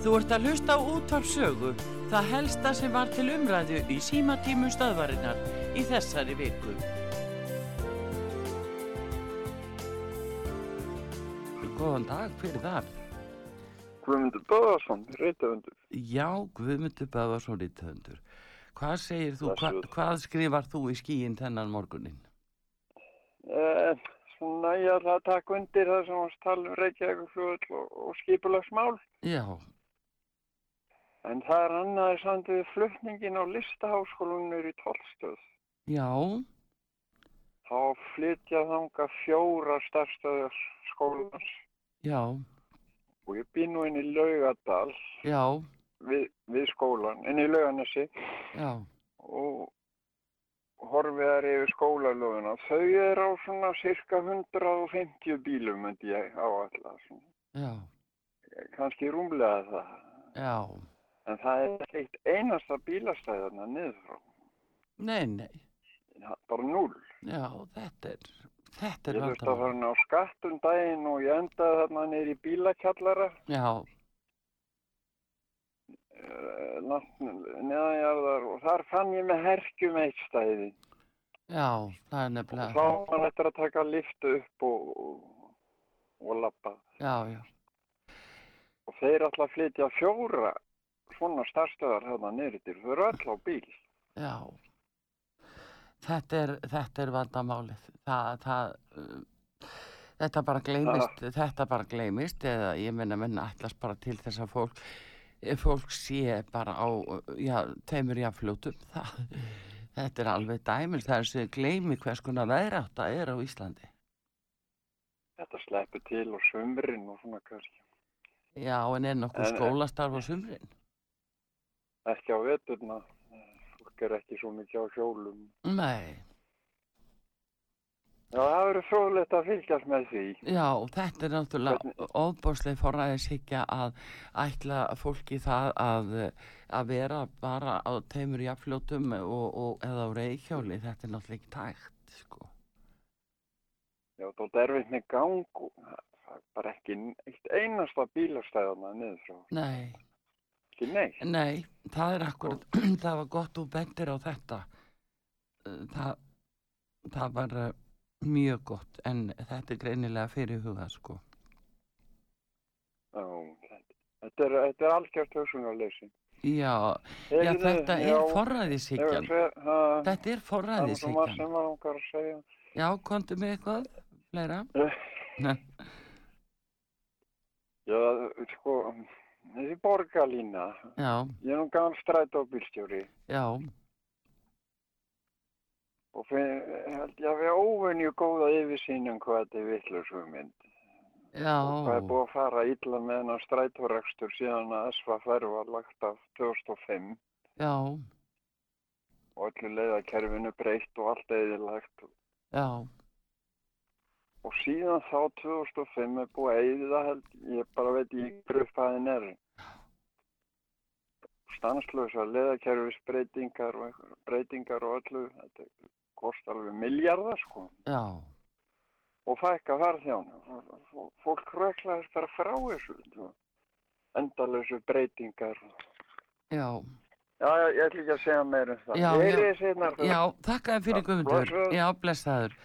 Þú ert að hlusta á útvarpsögu, það helsta sem var til umræðu í símatímu stöðvarinnar í þessari viku. Góðan dag, hver er það? Guðmundur Böðarsson, reytahundur. Já, Guðmundur Böðarsson reytahundur. Hvað segir þú, hva, hvað skrifar þú í skíin þennan morgunin? Eh, svona ég ætla að taka undir það sem varst tala um Reykjavíkfljóðl og, og skipulagsmál. Já, En það er annaði samt við flutningin á listaháskólunur í Tollstöð. já, Þá flytja þanga fjóra starfstöðar skólans já, og ég bý nú inn í Laugadal já, við, við skólan, inn í Lauganesi já, og horfið þær yfir skólalöfuna. Þau er á svona cirka 150 bílum, myndi ég áalla. Svona. já, Kannski rúmlega það. já. En það er eitt einasta bílastæðarna niður frá. Nei, nei, Það- Bara núl. já, þetta er, þetta er Ég þurfti að fara inn á skattum daginn og ég endaði þarna í bílakjallara. Já, Uh, neðanjarðar og þar fann ég með herkjum eitt stæði. já, það er Og nefnilega, þá var eftir að taka liftu upp og, og, og lappa. já, já, Og þeir að flytja fjóra svona starfstöðar hérna niður til. Þau eru öll á bíl. já. Þetta er, þetta er vandamálið. Það, það, þetta bara gleymist, þetta bara gleymist eða ég menna menna allast bara til þess að fólk, eh, fólk sé bara á, já, teimur jáfljótum. Það, þetta er alveg dæmis, það er sem gleymi hvers konar veðrátta er á Íslandi. Þetta sleppur til og sumrin og svona kannski. Já, en er nokkuð skólastarf á sumrin? Ekki á veturna. Fólk er ekki svo mikið á hjólum. Nei. Já, það verður fróðlegt að fylgjast með því. Já, þetta er náttúrulega ofbóðslega forræðishyggja að ætla fólki það að, að vera bara á teimur jafnfljótum og, og eða á reyðhjóli, þetta er náttúrulega ekki tægt, sko. Já, er erfitt með gang og það er bara ekki eitt einasta bílastæðana niður frá. Nei, Ekki neitt. nei, það er akkurat, það var gott og bendir á þetta. Uh, Það, það var uh, mjög gott, en þetta er greinilega fyrir hugað, sko. Já, þetta- er, þetta er algjört hugsunarleysi. Já, já, þetta er forræðishyggjan. Þetta er Það var sem var okkar að segja. Já, komdu með eitthvað, fleira? Já, sko, þessi borgarlína, Já, ég er nú gammal strætóbílstjóri. Já, og finn, held ég að við óvenju góða yfirsýn um hvað þetta er vitlaus hugmynd. já, Hvað er búið að fara illa með hennar strætórekstur síðan að SFFR var lagt af 2005 já, og öllu leiðakerfinu breytt og allt eðilagt. já, Og síðan þá 2005 er búið að eða held, ég bara veit ég hver upphæðin er. Stanslösa leiðakerfisbreytingar og breytingar og öllu, þetta kostar alveg miljardar sko. já, Og fækka farþjónu. Fólk röklaðist bara frá þessu. sko. Endalösu breytingar. já, Já, já, ég ætla ekki að segja meira um það. Já, já. já, þakka þér fyrir Guðmundur. Já, blessaður.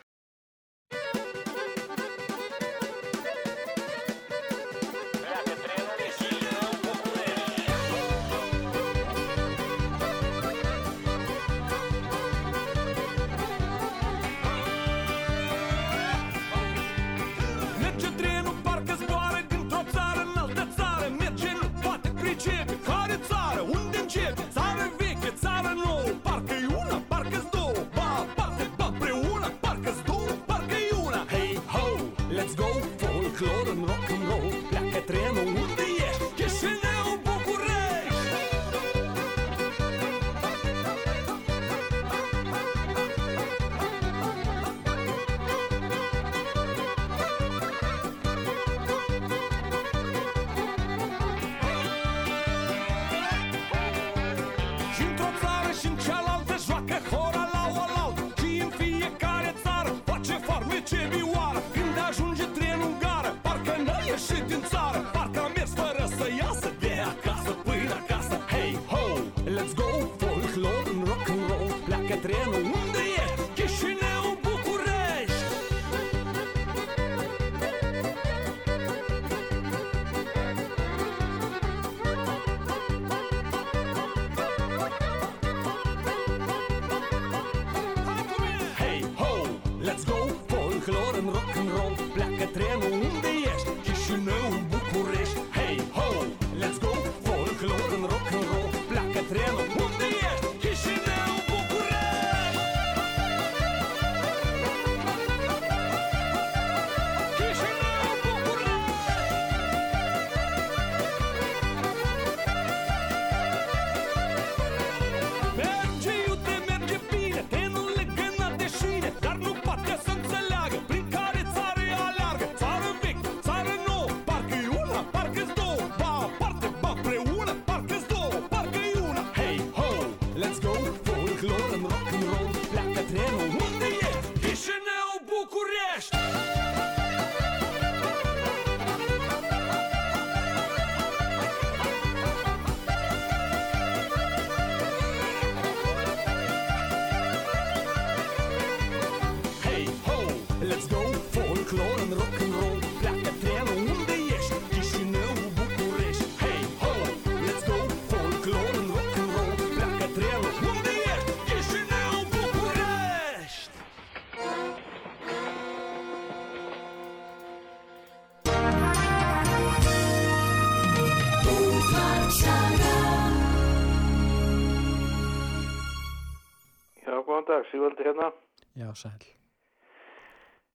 Já, sæl.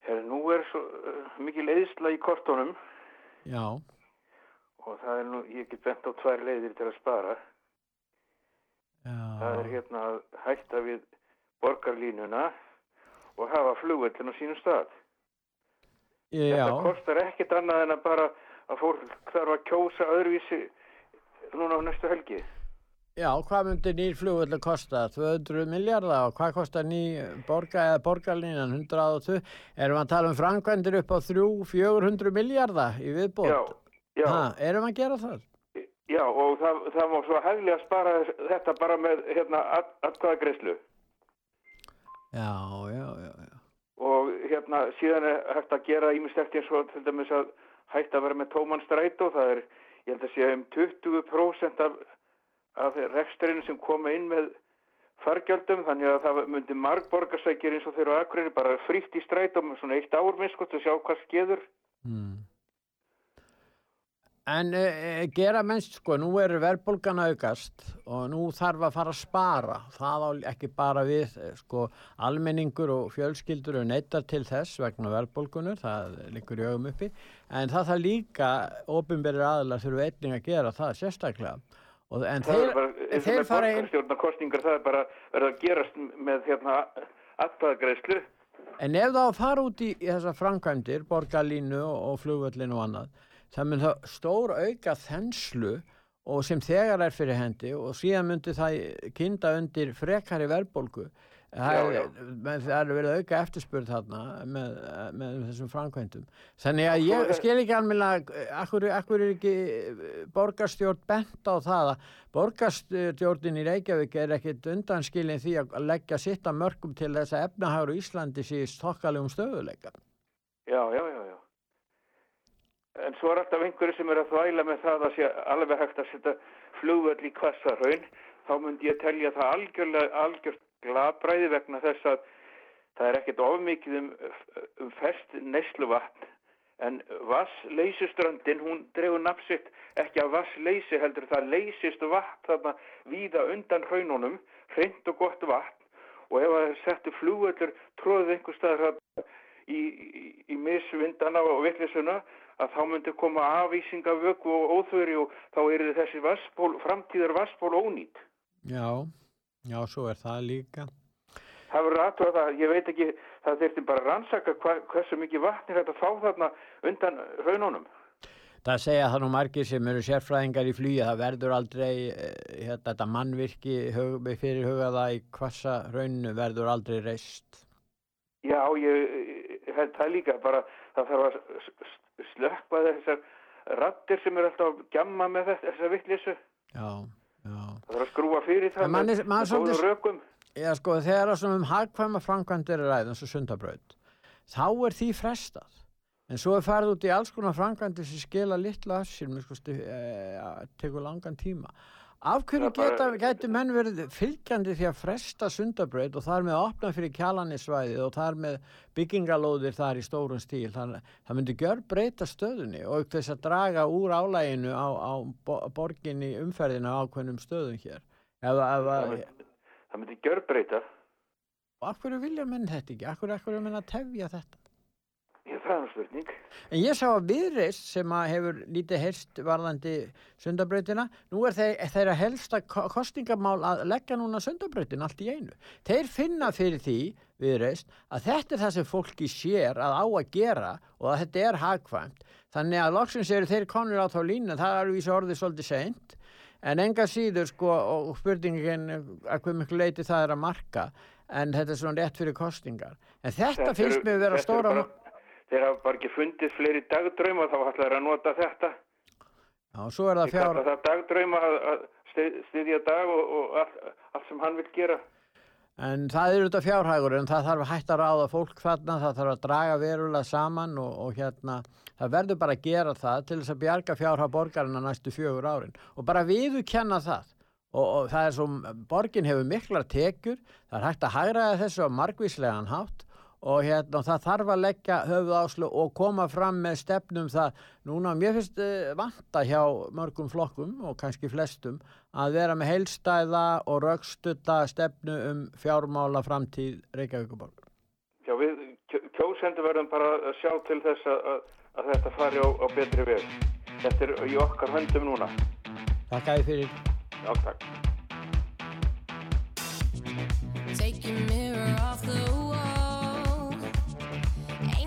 Herri, nú er svo uh, mikil eðsla í kortunum Já, og það er nú, ég get bent á tvær leiðir til að spara. Það er já, hérna að hætta við borgarlínuna og hafa flugvöllin á sínum stað. já, Þetta kostar ekkit annað en að bara að fólk þarf að kjósa öðruvísi núna á næstu helgi. Já, hvað myndi nýr flugvöld að kosta? 200 miljardar og hvað kostar ný borga eða borgarlínan 120? Erum við að tala um framkvæmdir upp á 300-400 miljardar í viðbót? Já, já, Ha, erum við að gera það? já og það, það má svo hæglega spara þetta bara með hérna atkvæðagreyslu. Já, já, já, já. og hérna síðan er hægt að gera ímislegt eins og til dæmis að hægt að vera með tóman strætó það er, ég held að sé um 20% af, af rekstrinu sem koma inn með fargjöldum þannig að það myndi margborgarsækjur eins og þeirra á Akureyri bara frítt í strætó með svona eitt ár minn sko til að sjá hvað skeður Hmm. En e, gera mennst sko, nú er verðbólgan aukast og nú þarf að fara að spara. Það á ekki bara við, eh, sko, almenningur og fjölskyldur eru neittar til þess vegna verðbólgunar, það liggur í augum uppi. En það þarf líka, ofinberir aðlar þurfu einning að gera það sérstaklega. Og, en það þeir, bara, og þeir fara inn, borgarstjórnarkostningar það er bara verið að gerast með hérna atkvæðagreyslu en ef það fara út í, í þessar framkvæmdir, borgarlínu og, og flugvöllin og annað, það mun það stór auka þenslu og sem þegar er fyrir hendi og síðan myndi það kynda undir frekari verðbólgu. Það er, er verið að auka eftirspurð þarna með, með þessum framkvæmdum. Þannig að ég það- skil ekki almennilega, akkur, akkur er ekki eh, borgarstjórn bent á það að borgarstjórnin í Reykjavík er ekkit undanskilin því að leggja sitt að mörgum til þess að efnahagur í Íslandi sé stokkalegum stöðuleika. Já, já, já, já. En svo er alltaf einhverju sem er að þvæla með það að sé alveg hægt að setja flugvöll í kvassarhaun, þá myndi ég telja það algjörlega, algjört glabræði vegna þess að það er ekkert ofmikið um, um fest neysluvatn, en vassleysuströndin, hún dregur nafsitt ekki af vassleysi heldur, það leysist vatn þarna víða undan hraununum, hreint og gott vatn, og ef það settu flugvöllur tróðið einhver staðar í, í, í misvindana og vittlisuna að þá myndi koma afísingavöku og óþöri og þá er þessi vassból, framtíðar vassból ónýtt. Já, já, svo er það líka. Það verður aðtöða það, ég veit ekki, það þurfti bara að rannsaka hva, hversu mikið vatn er þetta fá þarna undan raununum. Það segja það nú margir sem eru sérfræðingar í flugi, það verður aldrei, eh, hérna, þetta mannvirki hug, fyrir hugaða í kvassa rauninu verður aldrei reist. Já, ég, held það líka, bara það þarf að s- s- slökka þessar rattir sem er alltaf að gjamma með þetta, þessa vittlisu. Já. Það þarf að skrúa fyrir það En manni- með, með góðum rökum. Já, sko, þegar að svona um hagkvæma framkvæmdir er ræðum, svo sundabraut, þá er því frestað. En svo er farið út í alls konar framkvæmdir sem skila litla af sér, mér sko, tekur langan tíma. Af hverju er geta, gætu menn verið fylgjandi því að fresta sundabraut og þar með að opna fyrir kjalanisvæðið og þar með byggingalóðir þar í stórum stíl. Það, það myndi gjör breyta stöðunni og auk þess að draga úr álæginu á, á bo- borginni umferðina á ákveðnum stöðum hér. Ef, ef, Það myndi, það myndi gjörbreyta. af hverju vilja menn þetta ekki? Af hverju, af hverju menn að tefja þetta? Ég, það er nú spurning. En ég sá að viðreist sem að hefur lítið heyrst varðandi sundabrautina, nú er þeir, þeirra helsta ko- kosningamál að leggja núna sundabrautin allt í einu. Þeir finna fyrir því, viðreist, að þetta er það sem fólki sér að á að gera og að þetta er hagkvæmt. Þannig að loksins eru þeir konur á þá línu, það er vísa orðið svolítið seint, en enga síður sko og spurningin að hvað miklu leiti það er að marka, en þetta er svona rétt fyrir kostingar. En þetta, finnst eru- mér vera þetta eru stóra... bara- Þeir hafa bara ekki fundið fleiri dagdrauma þá ætla þeir að nota þetta. Já, svo er það fjár... það dagdrauma að, að styð- styðja dag og, og allt, allt sem hann vil gera. En það er auðvitað fjárhægur en það þarf að hætta að ráða fólk þarna, það þarf að draga verulega saman og, og hérna, það verður bara að gera það til þess að bjarga fjárhæg borgarina næstu fjögur árin og bara viðu kenna það. Og, og það er svo, borgin hefur miklar tekjur, það er hægt að hægraða þessu á margvíslegan hátt og hérna, það þarf að leggja höfuð áslu og koma fram með stefnum það, núna mér finnst uh, vanta hjá mörgum flokkum og kannski flestum að vera með heilstæða og raukstutta stefnu um fjármála framtíð Reykjavíkuborg. Já, við kjó- kjósendur verðum bara að sjá til þess að, að, að þetta fari á, á betri veg. Þetta er í okkar höndum núna. Takk að þið fyrir. Já, takk.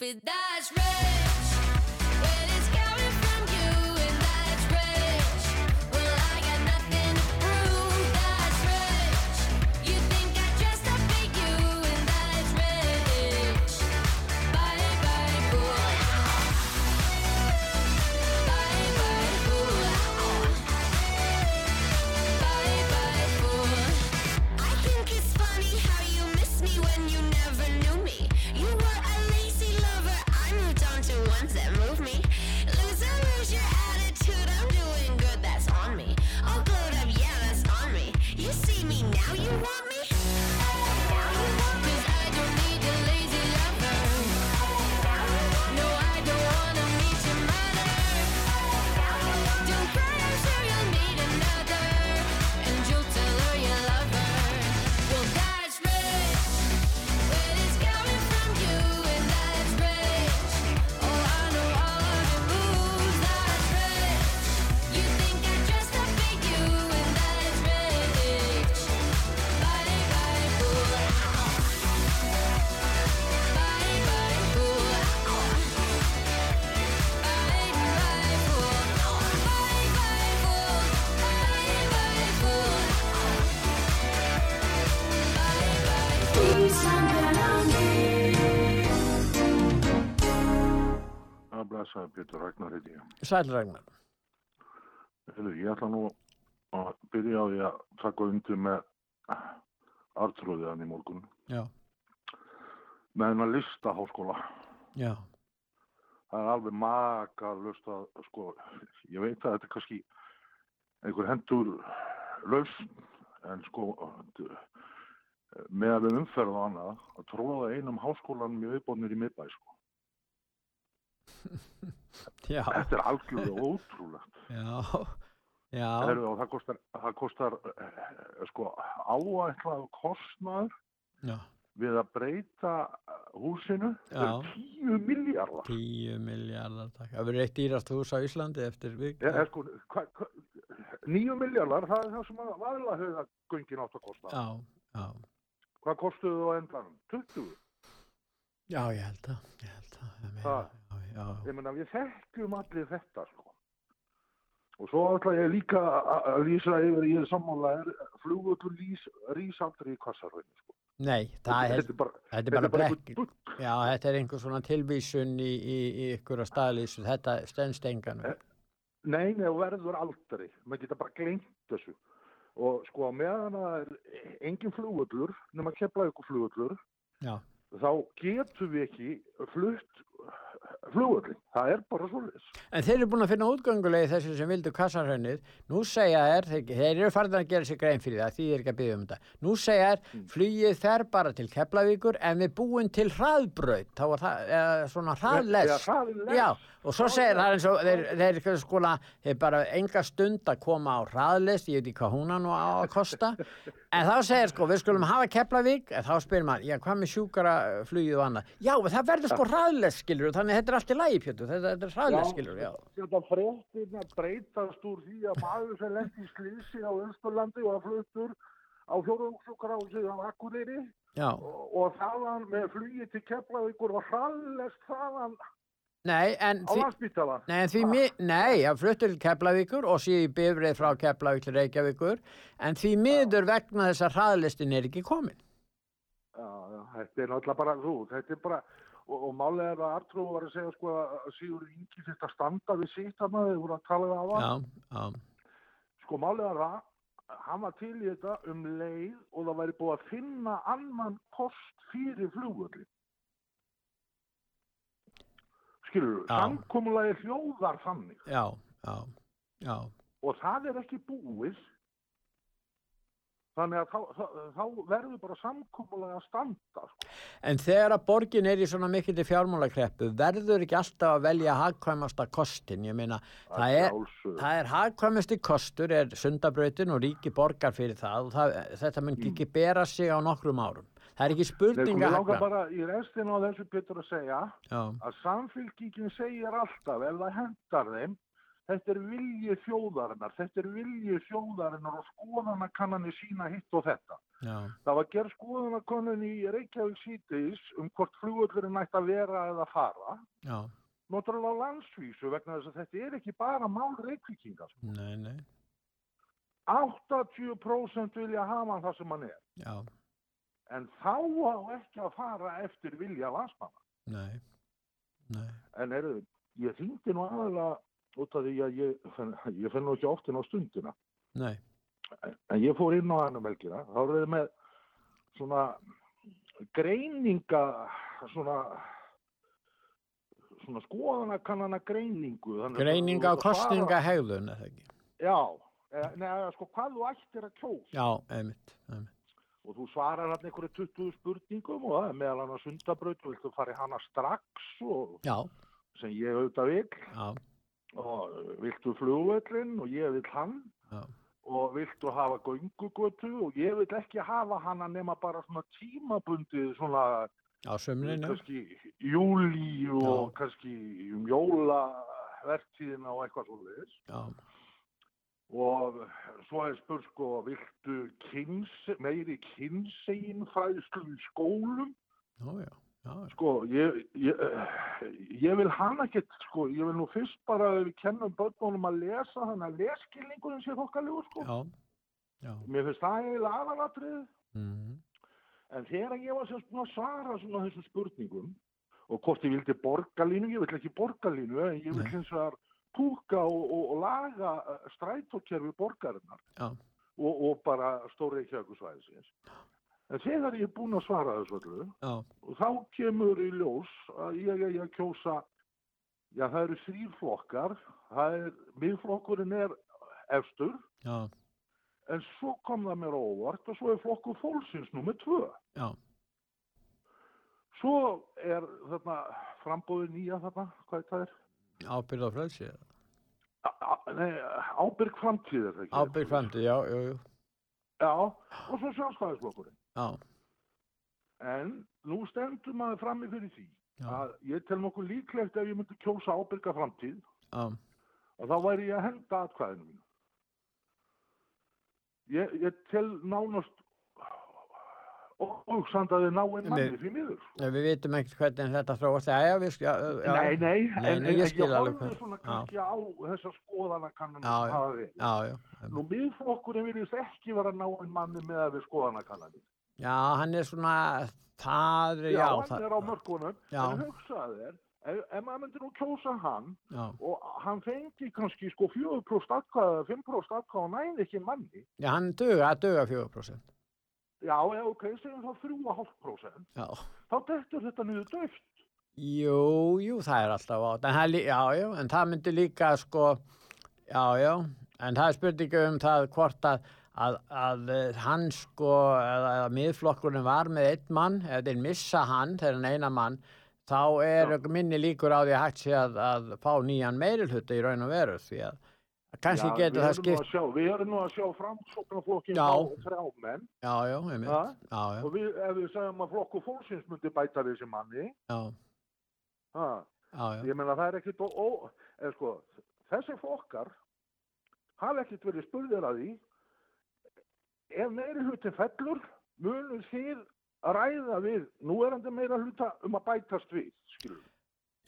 stupid, blessaði Pétur Ragnar heiti ég. Sæl Ragnar. Heyrðu, ég ætla nú að byrja á því að taka undir með artrúðiðan í morgun Já, með hennar listaháskóla. já, Það er alveg makalust að, sko, ég veit að þetta er kannski einhver hendur lausn, en sko, með að við umferð og annað, að tróða einum háskólanum í viðbónir í miðbæ, sko. Þetta er algjörlega ótrúlegt. já, já, Heru, og það kostar, það kostar eh, sko, áætlað kostnaður já, við að breyta húsinu Já. er 10 miljardar. tíu miljardar takk. Það verður eitt dýrast hús á Íslandi eftir vik. Ég, er sko, hva, hva, 9 miljardar, það er það sem að vaðlahauða göngin átt að kosta. Já, já, Hvað kostuðu á endanum? 20? já, ég held að, ég held að, Það- já, Ég meina, við þekkjum allir þetta, sko. Og svo ætla ég líka að lýsa yfir, ég er sammála, flugullur lýs, rís aldrei í kassarhauðinu, sko. nei, það er, þetta er bara, þetta er bara bara brekk, já, þetta er einhver svona tilvísun í, í, í ykkur að staðlýsu, þetta stendst enganum. Eh, Nei, nei, og verður aldrei. Maður geta bara gleymt þessu. Og sko, meðan að það er engin flugullur, nema kepla ykkur flugullur, þá getum við ekki flutt flugullin. Það er bara svolítið. En þeir eru búin að finna útgöngulegi þessu sem vildu kassarhönnið. Nú segja þær, þeir, þeir eru farin að gera sér grein fyrir það, því er ekki að byggja um þetta. Nú segja þær, flugið fer bara til Keflavíkur en við búin til hraðbraut. Þá var það, eða svona hraðlest. Já, og svo segir það eins og þeir, þeir, þeir skona, þeir bara enga stund að koma á hraðlest, ég veit ekki hvað hún á nú á að kosta. En þá segir sko, við skulum hafa Keflavík, en þá spyrir maður, já, hvað með sjúkara flugið og annað? Já, það verður sko hraðlest, skilur, þannig þetta er allt í lagi, Pjötu, þetta, þetta er hraðlest, skilur, já. Þetta fréttina breytast úr því að maður sem lendi í slísi á Östurlandi og að fluttur á fjóruðungsúkrásið á Akureyri Já, og, og þaðan með flugi til Keflavíkur og hraðlest þaðan nei, en á því, landsbytalan. nei, en því mi, nei, það fluttur til Keflavíkur og síði bifrið frá Keflavík til Reykjavíkur, en því miður vegna þess að hraðlistin er ekki komin. Já, já, þetta er náttúrulega bara þú, þetta er bara, og, og málega er að Artrú var að segja sko að Sigur Ingi þetta standa við sitt að maður, þau voru að tala við á hann. Já, já, Sko málega er það, hann var til í þetta um leið og það væri búið að finna annan kost fyrir flugvöldin. Skilur, Já. samkomulagi hljóðar þannig já, já, já, og það er ekki búið. Þannig að þá, þá, þá verður bara samkomulagi að standa. Sko. En þegar að borgin er í svona mikilli fjármálakreppu, verður ekki alltaf að velja hagkvæmasta kostin? Ég meina, það er, það er hagkvæmasti kostur, er sundabrautin og ríki borgar fyrir það og það, þetta mun ekki bera sig á nokkrum árum. Það er ekki Nei, spurning sko, að hagkvæm. bara í restin á þessu Pétur að segja Já, að samfélkingin segir alltaf ef það hendar þeim þetta er vilji þjóðarinnar þetta er vilji þjóðarinnar og skoðanakannanir sína hitt og þetta. Já, það var gerð skoðanakannan í Reykjavík síðdeis um hvort flugvöldurinn ætti að vera eða fara. Já, náttúrulega á landsvísu vegna þess að þetta er ekki bara mál reykvíkinga. Sko. nei, nei, 80% vilja hafa hann það sem hann er. Já, en þá á ekki að fara eftir vilja landsmanna nei, nei, En eru, ég þýndi nú aðalega út af því að ég, ég fenn nú ekki oft inn á stundina. nei, En, en ég fór inn á hana melkina. Þá eru þið með svona greininga, svona, svona skoðanakannana greiningu. Þannig að greining þú á kostningahegðun, eða ekki? Já, eða, neða, sko, hvað þú ættir að kjósa. Já, einmitt, einmitt, Og þú svarar hann einhverju 20 spurningum og það er meðal hann að sundabraut og viltu fara í hana strax sem ég auðvitað vil. já, og viltu flugvöllin og ég vil hann. Já, og viltu hafa göngugötu og ég vil ekki hafa hana nema bara svona tímabundið svona á kannski júli og Já. kannski um jólavertíðina og eitthvað já, og svo er spurt sko viltu kyns, meiri kynsegin fræðslu í skólum? Já, já, já, sko ég, ég, ég vil hana ekkert sko, ég vil nú fyrst bara að við kennum börnunum að lesa þannig að leskilningurinn sé þokkalegur sko. Já, já, mér finnst það eiginlega aðalatrið mhm, en þegar ég var sem svona að svara svona þessum spurningum og hvort ég vildi borgarlínu, ég vil ekki borgarlínu en ég vil Nei. hins vegar túka og, og, og laga eh, strætókerfi borgarinnar Já. og, og bara stóri Reykjavíkusvæðisins. En þegar ég er búinn að svara þessu öllu, Já, og þá kemur í ljós að ég er að kjósa, já það eru þrýr flokkar, það er, miðflokkurinn er efstur, já, en svo kom það mér óvart og svo er flokkur fólksins nummer tvö. já, Svo er þarna frambóðið nýja þarna, hvað það er? Ábyrð á frelsi. Nei, ábyrg framtíð er það ekki. Ábyrð framtíð, já, jú, jú. Já, og svo sjálfstæðisflokkurinn. Já, En nú stendur maður frammi fyrir því já, að ég tel nokkuð líklegt ef ég myndi kjósa ábyrga framtíð já, og þá væri ég að henda atkvæðinu mínu. Ég, ég tel nánast óhugsand að þið náinn manni því miður. við vitum ekkert hvernig þetta þróast. Já, við, já, Nei, nei, en, ég hvað- svona kannski á þessar skoðana kannan Já, já. hafa já. Nú miðflokkurinn virðist ekki vera náinn manni með að við skoðana kannanir. Já, hann er svona, það er, Já, já, hann er á mörkunum, Já. en hugsaði þér, ef, maður myndir nú kjósa hann og hann fengi kannski sko 4% atkvæða, 5% atkvæða og næði ekki manni, já, hann duga, duga 4%. Já, já, ok, segjum þá 3,5%, Já, þá dettur þetta niður döft. jú, jú, það er alltaf átt, en það, er já, já, en það myndi líka, sko, já, já, en það er spurningu um það hvort að, að, að eh, hann, sko, eða, eða miðflokkurinn var með einn mann, eða þeir missa hann, þegar hann eina mann, þá er minni líkur á því að hægt sé að, að fá nýjan meirulhuta í raun og veru, því að kannski Já, getur það nú skipt, Sjá, við erum nú að sjá framsóknarflokkin Já. á þrjá menn. Já, já, og við, ef við segjum að flokku fólksins myndi bæta þessi manni, já, ha, já, já. ég meina það er ekkit ó, eða sko, þessi flokkar hafa ekkit verið spurðir að því. Ef meiri hlutin fellur munum þið að ræða við núverandi meira hluta um að bætast við skilur.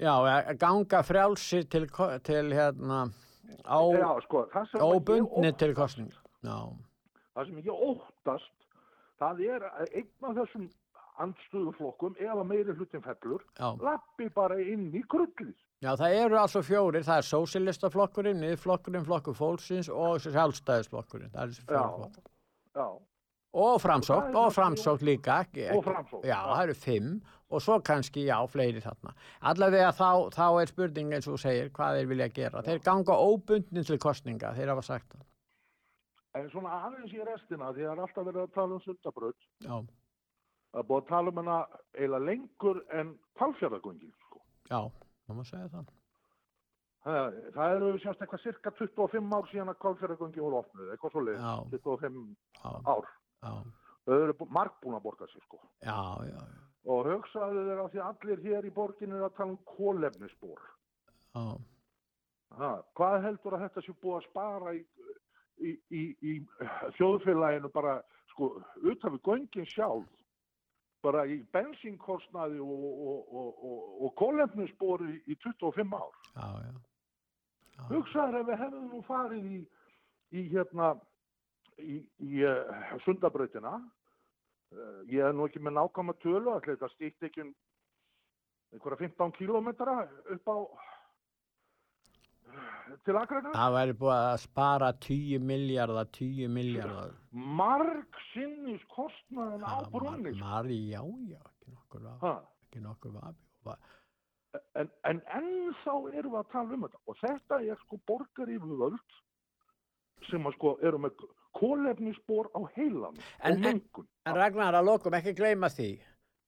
Já, ganga frjálsir til, til hérna, á, Já, sko, óbundni óttast- til kostning. Já, það sem ég óttast það er einn af þessum andstöðuflokkum ef að meiri hlutin fellur lappi bara inn í krullið Já, það eru altså fjórir, það er sósilistaflokkurinn, niðurflokkurinn, flokkur fólksins og sjálfstæðisflokkurinn. Það er þessi Já. fjórir flokkar. Já, Og er og framsókn líka. Og Framsókn, Já, já. það eru fimm og svo kannski, já, fleiri þarna. Allavega þá, þá er spurning eins og segir hvað þeir vilja gera. Þeir ganga óbundin til kostninga, þeir hafa sagt það. en svona aðeins í restina því það er alltaf verið að tala um sundabraut Já, það er búið að tala um hana eiginlega lengur en kvalfjörðagöngi sko. já, það má segja það. það, það eru sérst eitthvað cirka 25 ár síðan að kvalfjörðagöngi voru opnuð, eitthvað svo leið Já. 25 Já, ár já, þau eru bú- margt búin að borga sér sko. já, já, já, og hugsaðu þeir á því allir hér í borginu eru að tala um kólefnisspor já. Ha, hvað heldur að þetta sé búið að spara í, í, í, í þjóðfélaginu bara sko utan við göngin sjálf bara í bensínkostnaði og, og, og, og, og kólefnisspori í 25 ár. já, já. já. Hugsaður ef við hefðum nú farið í, í hérna í, í uh, sundabrautina ég er nú ekki með nákvæma tölu allir þetta stíkt ekki um einhverja 15 kílómetra upp á til Akraina Það væri búið að spara 10 miljardar, 10 miljardar. marg sinnis kostnaðin á brunni sko. Mari, já, já, ekki nokkur vafi, Ha, ekki nokkur vafi. Va- en, en ennþá erum við að tala um þetta og þetta er sko borgar yfirvöld sem að sko eru með kólefnisspor á heilan En- og mengun En Ragnar, að lokum ekki gleyma því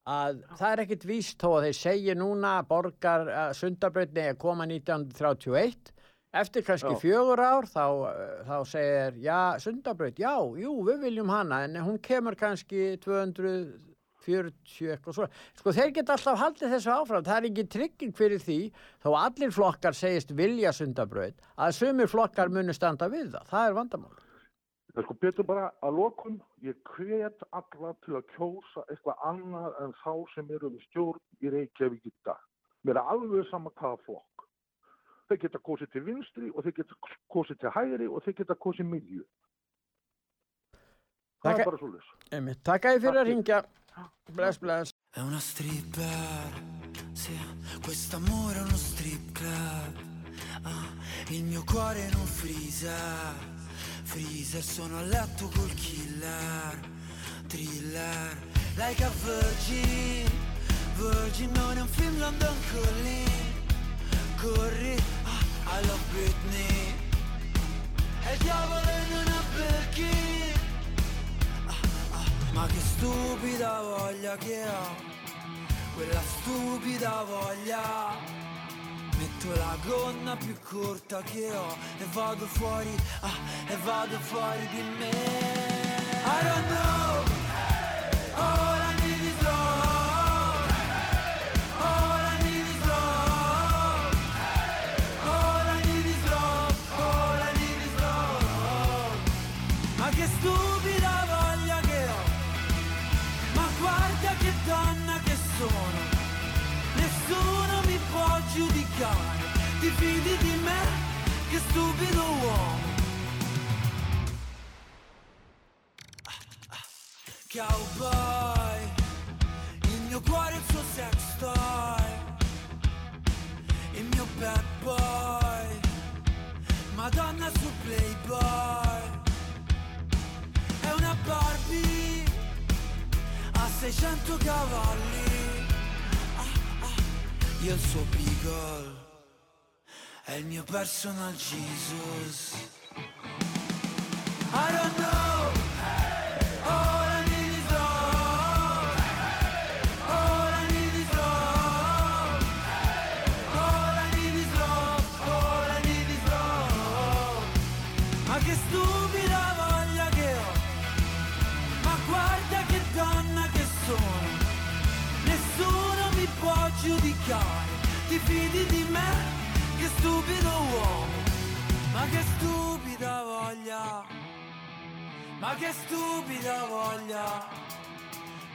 að það er ekkit víst þó að þeir segja núna að borgar uh, sundabröðni er koma 1931 eftir kannski Já. fjögur ár þá, uh, þá segir, já, sundabröð, já, jú, við viljum hana en hún kemur kannski 240 eitthvað svo. Sko þeir geta alltaf haldið þessu áfram, það er ekki trygging fyrir því þó allir flokkar segist vilja sundabröð að sumir flokkar muni standa við það, það er vandamál. Það er sko betur bara að lokum, ég hvet alla til að kjósa eitthvað annað en þá sem eru um stjórn í Reykjavík í dag. Mér er alveg sama hvaða flokk. Þeir geta kosið til vinstri og þeir geta kosið til hægri og þeir geta kosið miðju. Það Þakka- er bara svo Einmitt, Takk að þið fyrir að ringja. Bless, bless. È una stripper, sì, quest'amore è uno strip club. ah, Il mio cuore non freezer, freezer sono a letto col killer, thriller, like a virgin, virgin non è un film London Calling, corri, ah, I love Britney, e il diavolo in una Birkin, ah, ah, ma che stupida voglia che ho, quella stupida voglia. Metto la gonna più corta che ho e vado fuori, ah, e vado fuori di me. I don't know, all che stupido uomo. Cowboy, il mio cuore è il suo sex toy, il mio bad boy, Madonna su Playboy, è una Barbie a 600 cavalli. Io il suo Beagle È il mio personal Jesus. I don't know stupido uomo, ma che stupida voglia, ma che stupida voglia.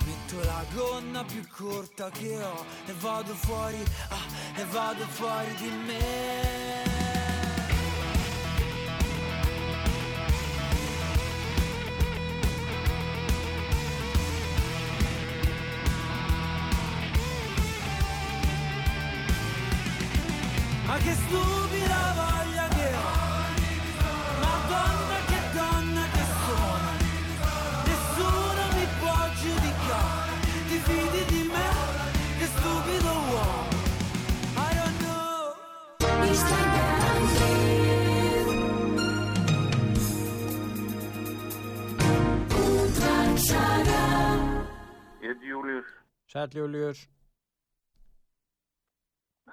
Metto la gonna più corta che ho e vado fuori, ah, e vado fuori di me. Che stupida voglia che ho Madonna che donna che sono Nessuno mi può giudicare Ti fidi di me? Che stupido uomo I don't know Ég heiti Július, Sæll Július,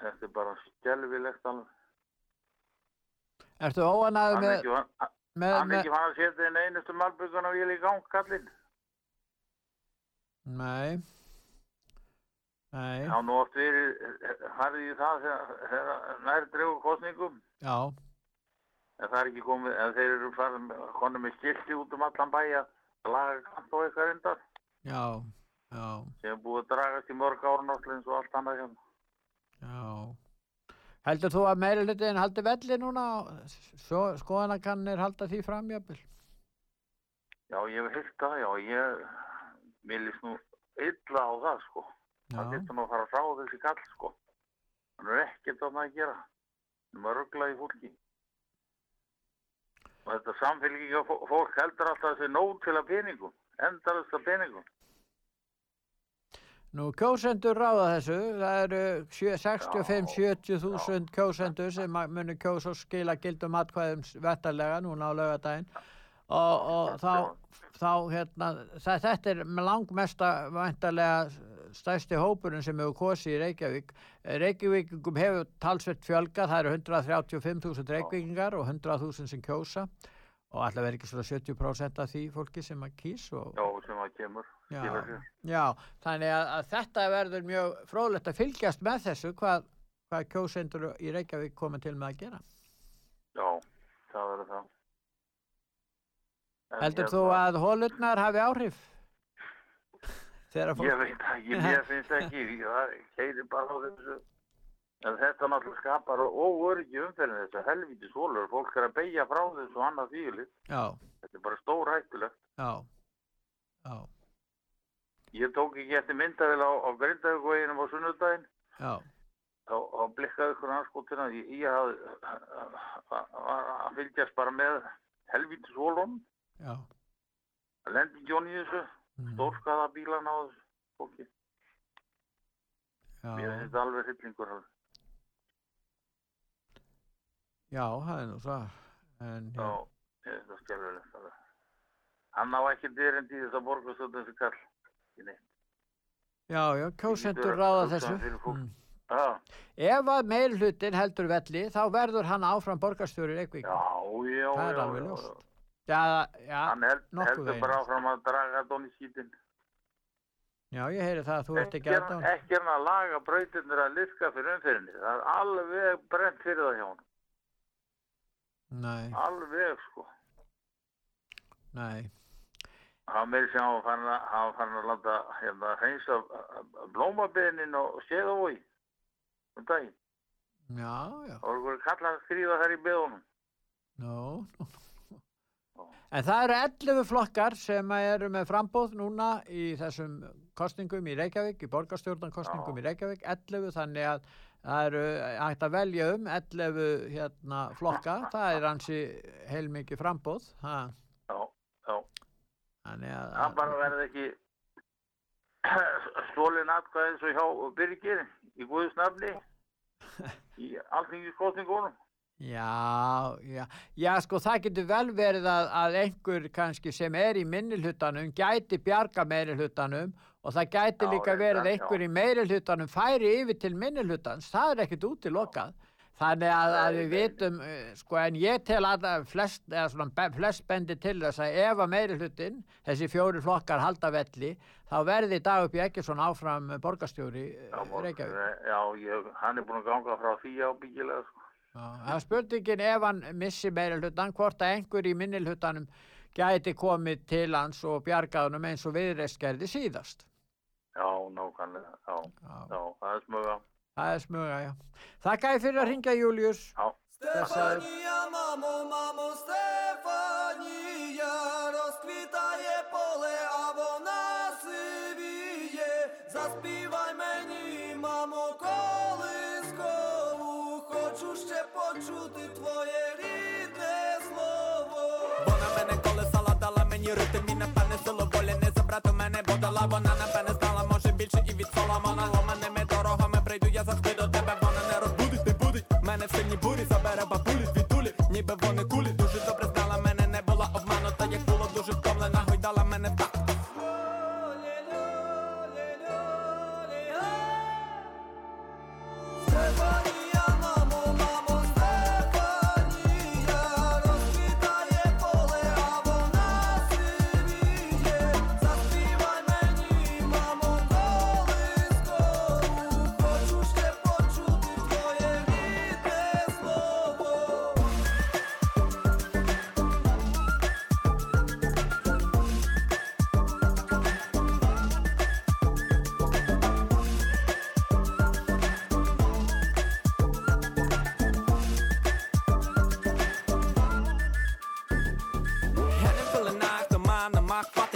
þetta er bara skelvilegt alveg. ertu óanæður Hann með, hann með ekki fann að setja inn einustu malbyggun og ég í gang, kallinn. Nei Nei, Já, nú oft verið, harði í það þegar, nær dregu kostningum. já, En það er ekki komið, en þeir eru farin, konum með skilti út um allan bæja að laga kant og eitthvað reyndar. já, já, Sem er búið að dragast í mörg ár náttúrulega eins og allt annað hérna. Já Heldur þú að meiri hlutin haldi velli núna svo skoðanakannir halda því framjöfnil? Já, ég hef heyrt það, já, ég, mér líst nú illa á það, sko. Það Já, getur nú að fara ráða þessi kall, sko. Hann er ekkert að það að gera. Hann er að ruggla í fólki. Og þetta samfélgíka fólk heldur alltaf þessi nóg til að peningum. Endalist að peningum. Nú, kjósendur ráða þessu, það eru sjö- 65-70 þúsund kjósendur sem að munu kjósa og skila gildum atkvæðum vettarlega núna á laugardaginn. Og, og þá, þá hérna, þa- þetta er langmesta vantarlega stærsti hópurinn sem hefur kosið í Reykjavík. Reykjavíkingum hefur talsvert fjölga, það eru 135.000 Reykjavíkingar og 100.000 sem kjósa. og alltaf verður ekki svona 70% af því fólki sem að kýs og, Já, sem að kemur. Já, já, þannig að, að þetta verður mjög fróðlegt að fylgjast með þessu hvað, hvað kjósendur í Reykjavík koma til með að gera. Já, það verður það. En Heldur hérna, þú að hólurnar hafi áhrif? Ég veit ekki, mér finnst ekki, það keirir bara á þessu. En þetta náttúrulega skapar óöryggi umferðin þessu helvítis hólur. Fólk er að beigja frá þessu annað þýðilegt. Já, Þetta er bara stór hættulegt. já, já, Ég tók ekki eftir myndavel á, á Grindavíkveginum á sunnudaginn. já, Þá, þá blikkaði ykkur anskotina. Ég, ég hafði að fylgjast bara með helvítis volum, já, að lendi í þessu, mm, stórskaða bílan á þessu fólki. Mér já, finnst þetta alveg hryllingur alveg. Já, það er nú það. En, Já, ég finnst það skjálfilegt alveg. Hann á ekki dyrend í þess að borgastöldum þessi kall. Ekki neitt. já, já, kjósendur ráða þessu. Mm. Já, Ef að meilhlutin heldur velli, þá verður hann áfram borgarstjóri Reykjavík. já, já, Það er já, alveg já, ljóst. já. Já, já, Hann held, heldur bara áfram að draga Dóni skítin. já, ég heyri það að þú ert Ekki ekki er að hann- dána. ekki er hann að laga brautirnir að liðka fyrir umfyrinni. Það er alveg brent fyrir það hjá hann. Nei, Alveg, sko. nei, Hann meiri sem hann farin að, hann farin að láta hérna hreinsa blómabeinin og séðavói um daginn. já, já, Það voru kallað að skrifa þær í beðunum. nú, nú. En það eru 11 flokkar sem eru með frambóð núna í þessum kostningum í Reykjavík, í borgarstjórnankostningum í Reykjavík, 11 þannig að það eru hægt að velja um 11 hérna, flokka, það er hansi heilmikið frambóð. Ha, Já, já. þannig að, Það bara verði ekki stólin atkvæðið svo hjá Birgir í Guðs nafni í alþingiskostningunum. Já, já, já, sko það getur vel verið að, að einhver kannski sem er í minnilhutanum gæti bjarga meirihlutanum og það gæti líka verið einhver í meirihlutanum færi yfir til minnilhutans, það er ekkert útilokað. Þannig að, að við vitum, eh, sko, en ég tel að flest, svona flest bendi til þess að ef að meirihlutin, þessi fjóri flokkar halda velli, þá verði dag upp í ekki svona áfram borgarstjóri eh, Reykjavík. já ég, hann er búin að ganga frá því ábyggilega. Sko. Já, Það spurningin ef hann missi meira hlutan, hvort að einhver í minni hlutanum gæti komið til hans og bjargaðunum eins og viðreist gerði síðast. Já, nákvæmlega. Já, Já, já, það er smuga. það er smuga, já. Þakka ég fyrir að ringja, Július. Já. Стефанія, мамо, мамо, Стефанія, розквітає поле, а вона сивіє. Заспівай мені, мамо, колискову, хочу ще почути твоє рідне слово. Вона мене колесала, дала мені ритм і напевне силу волі не забрати в мене, більше і від Соломона ломаними дорогами прийду я завжди до тебе, вона не розбудить, не будить мене в сильні бурі, забере бабулі звідулі, ніби вони кулі,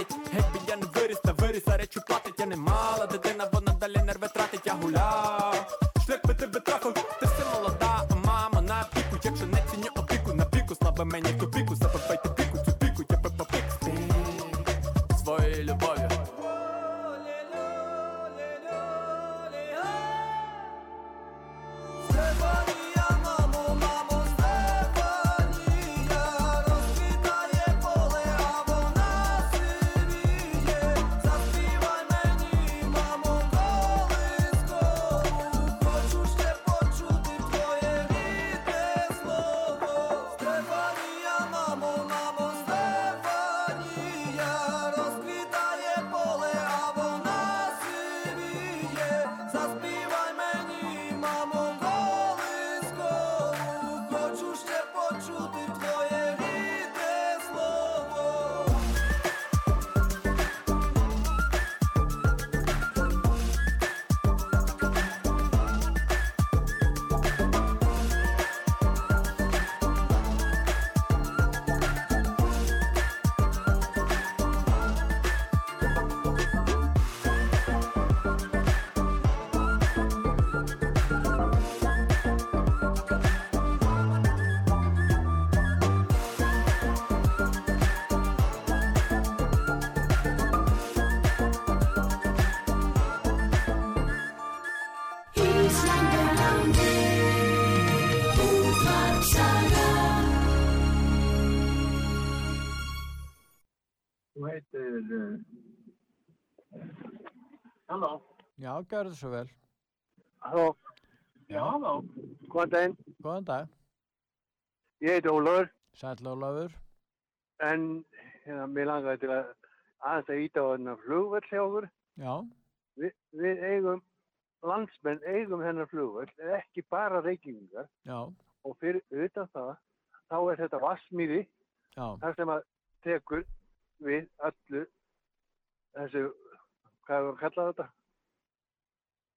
мах хватить Якби я не виріс, та виріс, а речі платить Я не мала Já, gjörðu svo vel. Halló. Já, halló. Góðan daginn. Góðan dag. Ég heiti Ólafur. Sæll Ólafur. En hérna, mér langaði til að aðeins að íta á þennan okkur. Já, Vi, við eigum, landsmenn eigum hennar flugvöld, ekki bara reykingar já, og fyrir utan það, þá er þetta vassmýri, já, þar sem að tekur við öllu þessu, hvað er að kalla þetta?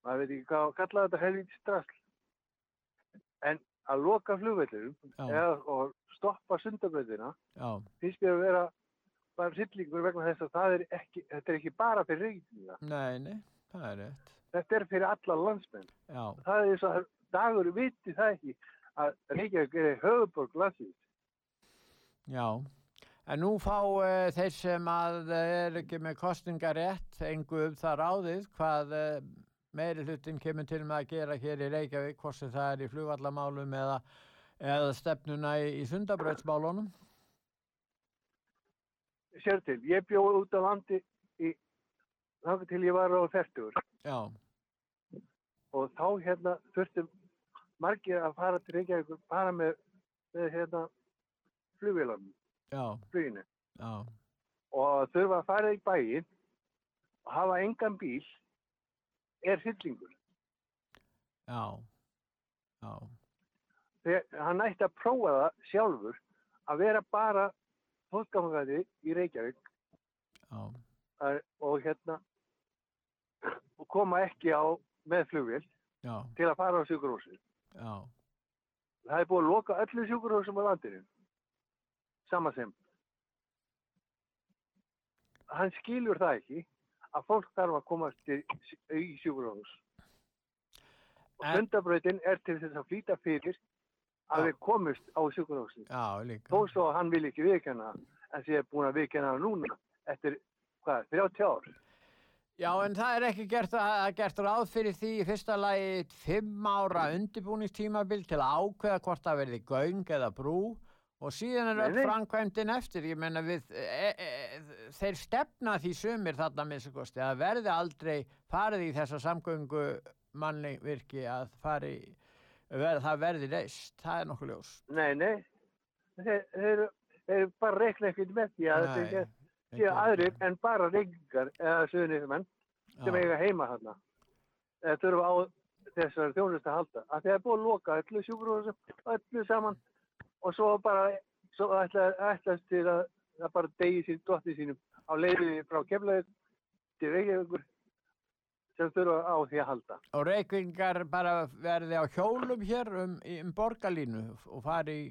Maður veit ekki hvað að kalla þetta helvítið strasl. En að loka eða og stoppa sundabröðina finnst mér að vera bara sillingur vegna þess að það er ekki, þetta er ekki bara fyrir reykinga. nei, nei, það er rétt. Þetta er fyrir alla landsmenn. Já, Það er eins og dagur viti það ekki að Reykjavík er höfuborg landsins. já. En nú fá uh, þeir sem að uh, er ekki með kostningarétt engu um það ráðið hvað uh, meiri hlutin kemur til með að gera hér í Reykjavík, hvort sem það er í flugvallamálum eða, eða stefnuna í, í sundabröðsmálunum. Sér til, ég bjóð út á landi í, þannig til ég var á þertur Já, og þá hérna þurftum margir að fara til Reykjavík bara með, með hérna flugvélarnum, já, fluginu. Já, og þurfa að fara í bæinn og hafa engan bíl er hillingur. já, já, Þegar hann ætti að prófa það sjálfur að vera bara fólkafangandi í Reykjavík að, og hérna og koma ekki á með flugvél já, til að fara á sjúkurhúsið. já, Það er búið að loka öllu sjúkurhúsum á landinu. Sama sem. Hann skilur það ekki að fólk þarf að komast til, í sjúkurhús. Og En- sundabrautin er til þess að flýta fyrir að Já. við komist á sjúkurhúsið. já, líka. Þó svo hann vil ekki það, en sé búin að það núna eftir, hvað, 30 ár. Já, en það er ekki gert, að, gert ráð fyrir því í fyrsta lagi fimm ára undirbúningstímabil til að ákveða hvort það verði göng eða brú og síðan er öll nei. framkvæmdin eftir. Ég menna við, e, e, þeir stefna því sumir þarna með þessu kosti að verði aldrei farið í þessa samgöngu manni virki að fari, ver, það verði reist. Það er nokkuð ljós. Nei, nei, þeir, þeir, þeir bara reikna ekkert með því að þetta séu aðrir en bara reykingar eða suðunismenn sem eiga heima þarna. Þurfa á þessari þjónust að halda. Að þeir búið að loka öllu sjúkrúðum, öllu saman og svo bara, svo ætla, ætlast til að það bara degi sín dotti sínum á leiðinni frá kemlaðið til Reykjavíkur sem þurfa á því að halda. Og reykvingar bara verði á hjólum hér um, um borgarlínu og fari í,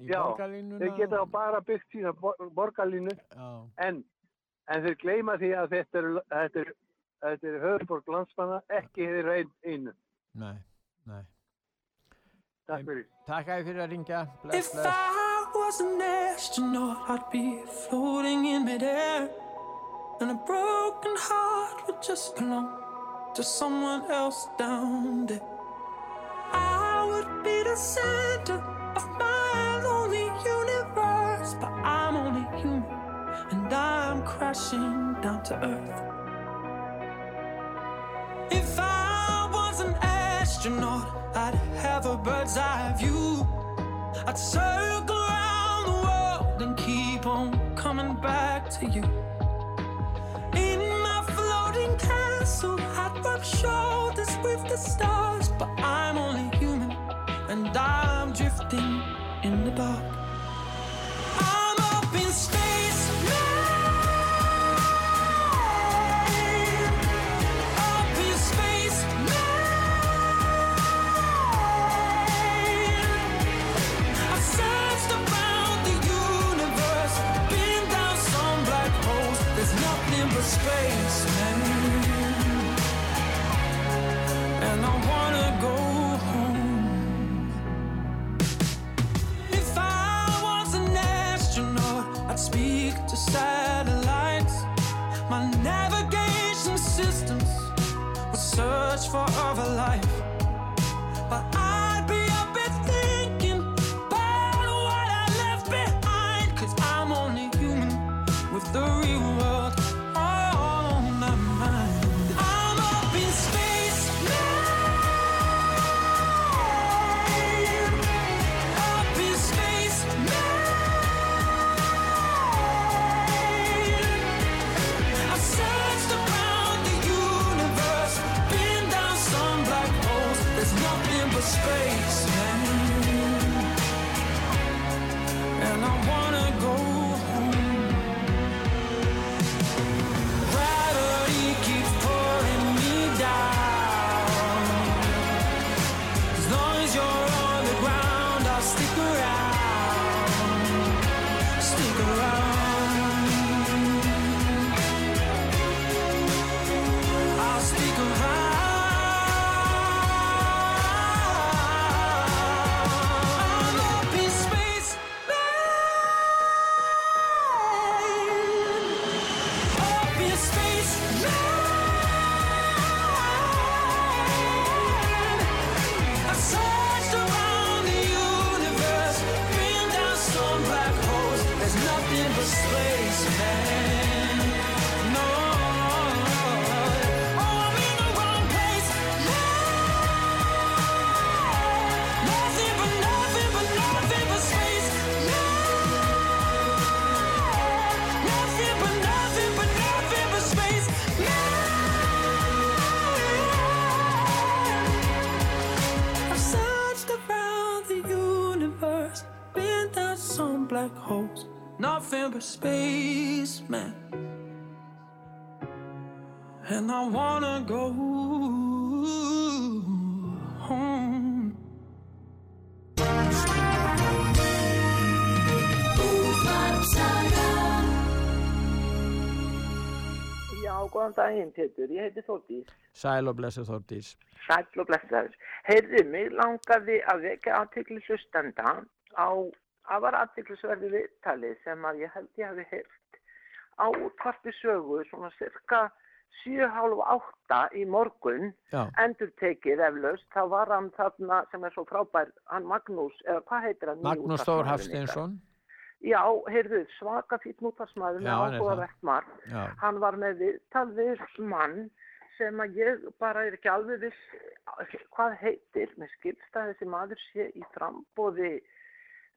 í Já, borgarlínuna. Þeir geta bara byggt sína bor- borgarlínu Já, en, en þeir gleyma því að þetta er, þetta er, þetta er höfuborg landsmanna, ekki ein, einu. nei, nei. Takk fyrir. Takk að þið fyrir að ringja. Bless, If bless. I was an astronaut, I'd be floating in midair. And a broken heart would just belong to someone else down there. I would be the center of my lonely universe. But I'm only human, and I'm crashing down to earth. If I was an astronaut, I'd have a bird's eye view. I'd circle around the world and keep on coming back to you. In my floating castle, I'd rub shoulders with the stars. But I'm only human, and I'm drifting in the dark. I'm up in space search for other life. And I wanna go home. Já, góðan daginn, Pétur. Ég heiti Þórdís. Sæl og blessu Þórdís. Sæll og blessaður. Heyrðu, mig langaði að vekja aðtikli hlustanda á afar aðtiklisverði viðtali sem að ég held ég hafi heyrt á kvarti sögu svona cirka 7.30 í morgun Já. endur tekið eflaust, þá var hann þarna sem er svo frábær, hann Magnús, eða hvað heitir hann? Magnús Þór Hafsteinsson. Já, heyrðu, svaka fýtt nútvarsmaður Já, með margt. Já. Hann var með viðtal við mann sem að ég bara er ekki alveg viss hvað heitir, með skilst að þessi maður sé í frambóði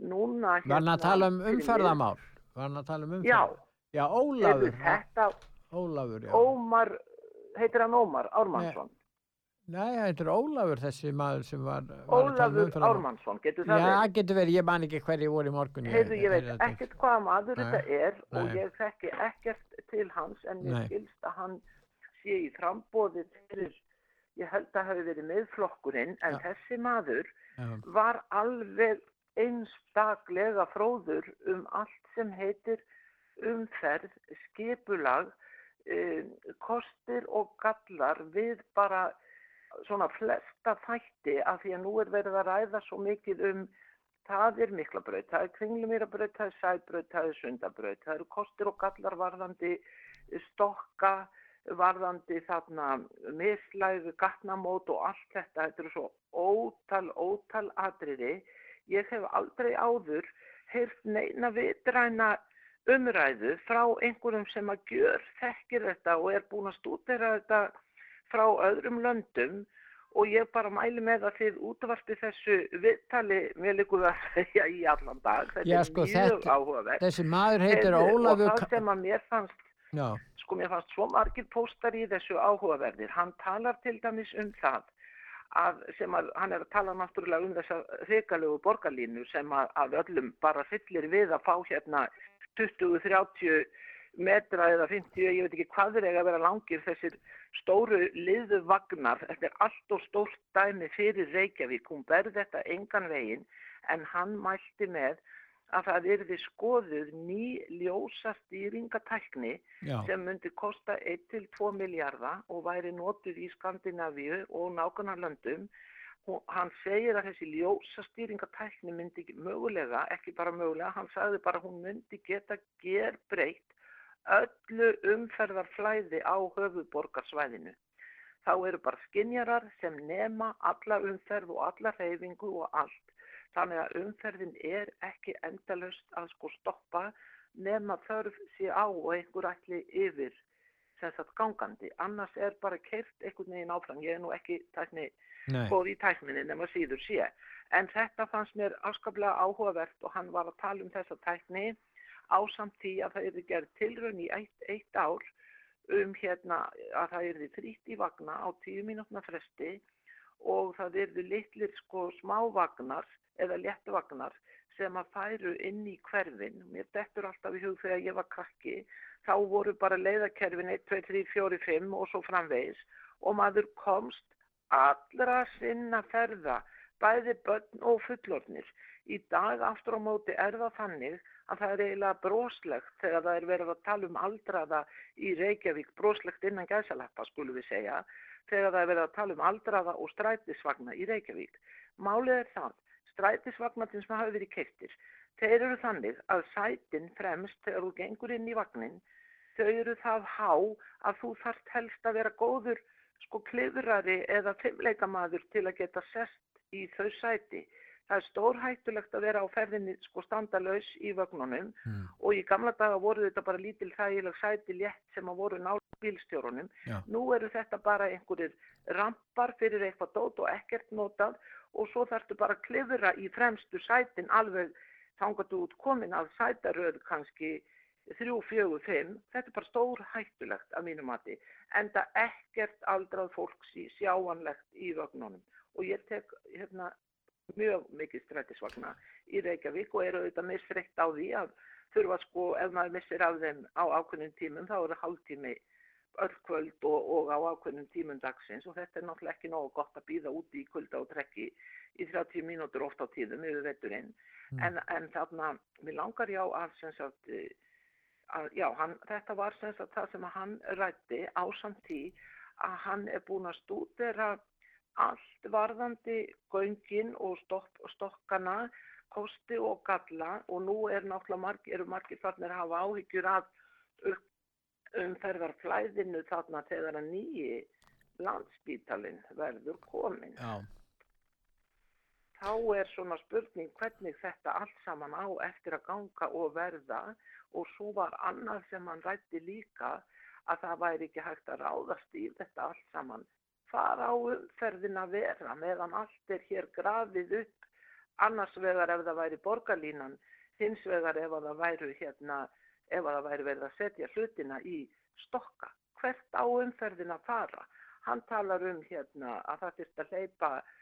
núna Var hann að tala um umferðamál? Var hann að tala um Já. umferðamál? Já, Heyrðu, Ólafur. þetta, Ólafur, já. Ómar, heitir hann Ómar Ármannsson? Nei, þetta er Ólafur þessi maður sem var, var um Ólafur. Ármannsson, getur það Já, verið? það getur verið, ég man ekki hverju voru í morgun. Heyrðu, ég veit ekkert hvaða maður Nei, þetta er og nei. ég þekki ekkert til hans en mér skilst að hann sé í frambóði fyrir, ég held að hafi verið miðflokkurinn en þessi maður Já. var alveg einstaklega fróður um allt sem heitir umferð, skipulag, um, kostir og gallar við bara svona flesta þætti af því að nú er verið að ræða svo mikið um það er miklabraut, það er kringlumýrabraut, það er sæbraut, það er sundabraut, það eru kostir og gallar varðandi stokka, varðandi þarna mislæðu, gatnamót og allt þetta, þetta eru svo ótal, ótal atriði. Ég hef aldrei áður heyrt neina vitræna umræðu frá einhverjum sem að gjör þekkir þetta og er búin að stúdera þetta frá öðrum löndum og ég bara mæli með að þið útvarpi þessu viðtali mér líkur að segja í allan dag. Þetta Já, er sko, mjög þetta- áhugavert. þessi maður heitir Ólafur Og það sem að mér fannst, Já, sko mér fannst svo margir póstar í þessu áhugaverðir. Hann talar til dæmis um það að sem að hann er að tala náttúrulega um þessa hrikalegu borgarlínu sem að, að öllum bara fyllir við að fá hérna 20-30 metra eða 50, ég veit ekki hvað eiga að vera langir þessir stóru liðu vagnar, þetta er allt og stórt dæmi fyrir Reykjavík, hún berð þetta engan veginn en hann mælti með að það yrði skoðuð ný ljósastýringatækni sem myndi kosta 1-2 miljardar og væri notuð í Skandinavíu og nákvæmlega Hún- hann segir að þessi ljósastýringatækni myndi mögulega, ekki bara mögulega, hann sagði bara hún myndi geta gerbreytt öllu umferðarflæði á höfuborgarsvæðinu. Þá eru bara skinjarar sem nema alla umferð og alla reyfingu og allt. Þannig að umferðin er ekki endalust að sko stoppa nema þörf sé á og einhver ætli yfir sem sagt gangandi. Annars er bara keirt einhvern veginn áfram. Ég er nú ekki tækni góð í tækninni nema síður sé. En þetta fannst mér afskaplega áhugavert og hann var að tala um þessa tækni ásamt því að það eru gerð tilraun í eitt, eitt ár um hérna að það eru frýtt í vagna á tíu mínútna fresti og það eru litlir sko smávagnar eða léttvagnar sem að færu inn í hverfin. Mér dettur alltaf í hug þegar ég var krakki, þá voru bara leiðakerfin 1, 2, 3, 4, 5 og svo framvegis og maður komst allra sinna ferða, bæði börn og fullornir. Í dag aftur á móti er það þannig að það er eiginlega broslegt þegar það er verið að tala um aldraða í Reykjavík, broslegt innan gæsalappa skulum við segja, þegar það er verið að tala um aldraða og strætisvagna í Reykjavík. Málið er það, strætisvagnarnir sem hafa verið keittir, þeir eru þannig að sætin fremst þegar þú gengur inn í vagnin, þau eru það há að þú þarft helst að vera góður sko klifrari eða fimmleikamaður til að geta sest í þau sæti. það er stórhættulegt að vera á ferðinni sko standalaus í vögnunum Mm. og í gamla daga voru þetta bara lítil þægileg sæti létt sem að voru nála bílstjórunum. Já. Nú eru þetta bara einhverjir rampar fyrir eitthvað dót og ekkert notað og svo þarftu bara að klifra í fremstu sætin alveg þangað út komin að sætaröð kannski þrjú, fjögur, fimm. Þetta er bara stór hættulegt að mínu mati. En það ekkert aldrað fólks í sjáanlegt í vögnunum. Og ég tek hérna mjög mikið strætisvagna í Reykjavík og eru auðvitað misfreytt á því að þurfa sko, ef maður missir af þeim á ákveðnum tímum, þá eru hálftími öll kvöld og, og á ákveðnum tímum dagsins og þetta er náttúrulega ekki nógu gott að býða úti í kvölda og trekki í 30 mínútur oft á tíðum yfir vetturinn. Mm. En, en þarna, mér langar já að, sagt, eh, að já, hann, þetta var sem sagt það sem hann rætti á samtí að hann er búin að stúdera allt varðandi göngin og stopp, stokkana, kosti og galla og nú er náttúrulega margir, eru margir farnir að hafa áhyggjur af umferðarflæðinu þarna þegar að nýji landsbítalinn verður komin. Já, Þá er svona spurning hvernig þetta allt saman á eftir að ganga og verða og svo var annað sem hann rætti líka að það væri ekki hægt að ráðast í þetta allt saman. Far á umferðin að vera meðan allt er hér grafið upp annars vegar ef það væri borgarlínan, hins vegar ef að það væri hérna, ef að það væri verið að setja hlutina í stokka. Hvert á umferðin að fara? Hann talar um hérna að það þurft að hleypa eh,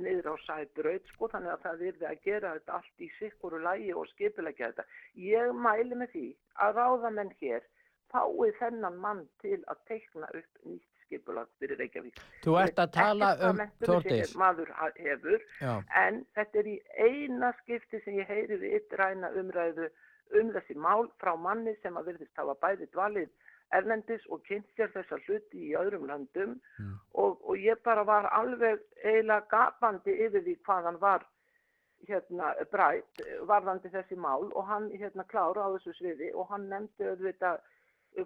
niður á sæbraut sko þannig að það virði að gera þetta allt í sikkuru lægi og skipilegja þetta. Ég mæli með því að ráðamenn hér fái þennan mann til að teikna upp nýtt skipulag fyrir Reykjavík. Þú ert að tala um- Þórdís. maður hefur já, en þetta er í eina skipti sem ég heyri við yttræna umræðu um þessi mál frá manni sem að virðist hafa bæði dvalið erlendis og kynnt sér þessa hluti í öðrum löndum Mm. og, og ég bara var alveg eiginlega gapandi yfir því hvað hann var hérna brætt varðandi þessi mál og hann hérna klára á þessu sviði og hann nefndi auðvitað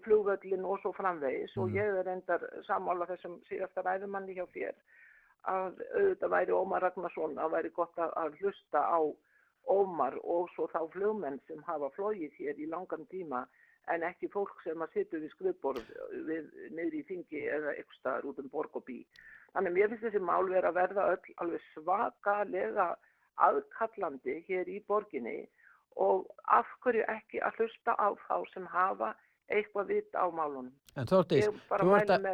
flugvöllin og svo framvegis og Mm. ég er endar sammála þessum síðasta ræðumanni hjá þér að auðvitað væri Ómar Ragnarsson að væri gott að, að hlusta á Ómar og svo þá flugmenn sem hafa flóið hér í langan tíma en ekki fólk sem að sitja við skrifborð niður í þingi eða eitthvað staðar út um borg og bí. Þannig mér finnst þessi mál vera að verða öll alveg svakalega aðkallandi hér í borginni og af hverju ekki að hlusta á þá sem hafa eitthvað vita á málunum. en bara þú ert að,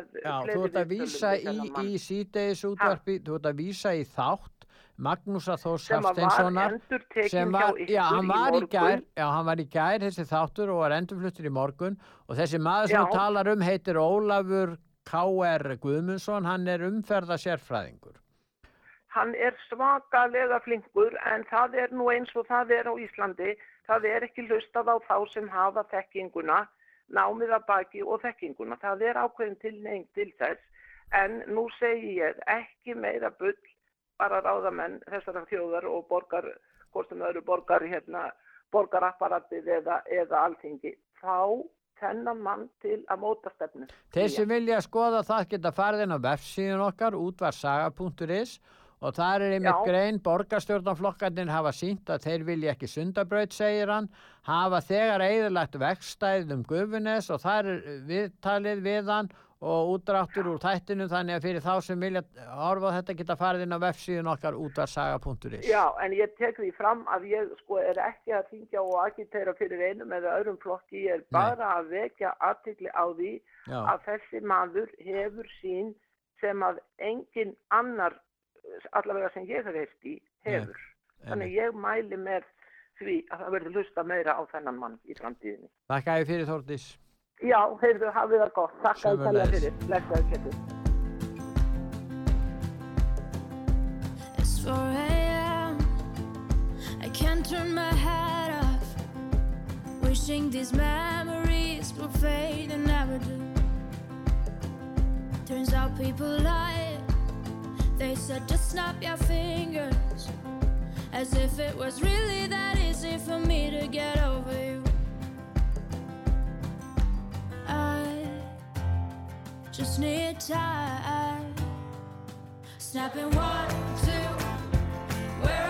þú ert að viðtölum vísa í, í síðdeis útvarpi, þú ert að vísa í þátt Magnúsa Þórs að Hafsteinssonar sem var, já, hann í var í morgun. gær, já, hann var í gær þessi þáttur og var endurfluttur í morgun og þessi maður sem Já. þú talar um heitir Ólafur K.R. Guðmundsson, hann er umferða sérfræðingur. Hann er svakalega flinkur en það er nú eins og það er á Íslandi. Það er ekki hlustað á þá sem hafa þekkinguna, námið að baki og þekkinguna. Það er ákveðin tilneying til þess en nú segi ég ekki meira bull bara ráðamenn þessara þjóðar og borgar, hvort sem það eru borgar hérna, borgarapparatið eða, eða alþingi. Fá þennan mann til að móta stefnu. Þeir sem vilja skoða það geta farið inn á vefsíðun okkar, útvarsaga.is og þar er einmitt Já. grein, borgarstjórnarflokkarnir hafa sínt að þeir vilja ekki sundabraut, segir hann, hafa þegar eðurlagt vegstæð um Gufunes og þar er viðtalið við hann og útdráttur úr þættinu þannig að fyrir þá sem vilja horfa á þetta geta farið inn á vefsíðun okkar útvarsaga.is. Já, en ég tek því fram að ég sko er ekki að þingja og agitera fyrir einum eða öðrum flokki, ég er bara að vekja aðtikli á því Já. að þessi maður hefur sín sem að engin annar, allavega sem ég hef heilt í, hefur. Þannig ég mæli með því að það verður hlusta meira á þennan mann í framtíðinni. Þakka ég fyrir Þórdís. Já, heyrðu, hafið það gott. Takk að það Sömuleiðis. fyrir. Blessaður, Kjetil. It's 4 a.m. I can't turn my head off. Wishing these memories will fade and never do. Turns out people lie. They said just snap your fingers. As if it was really that easy for me to get over you. I just need time. Snapping one, two, where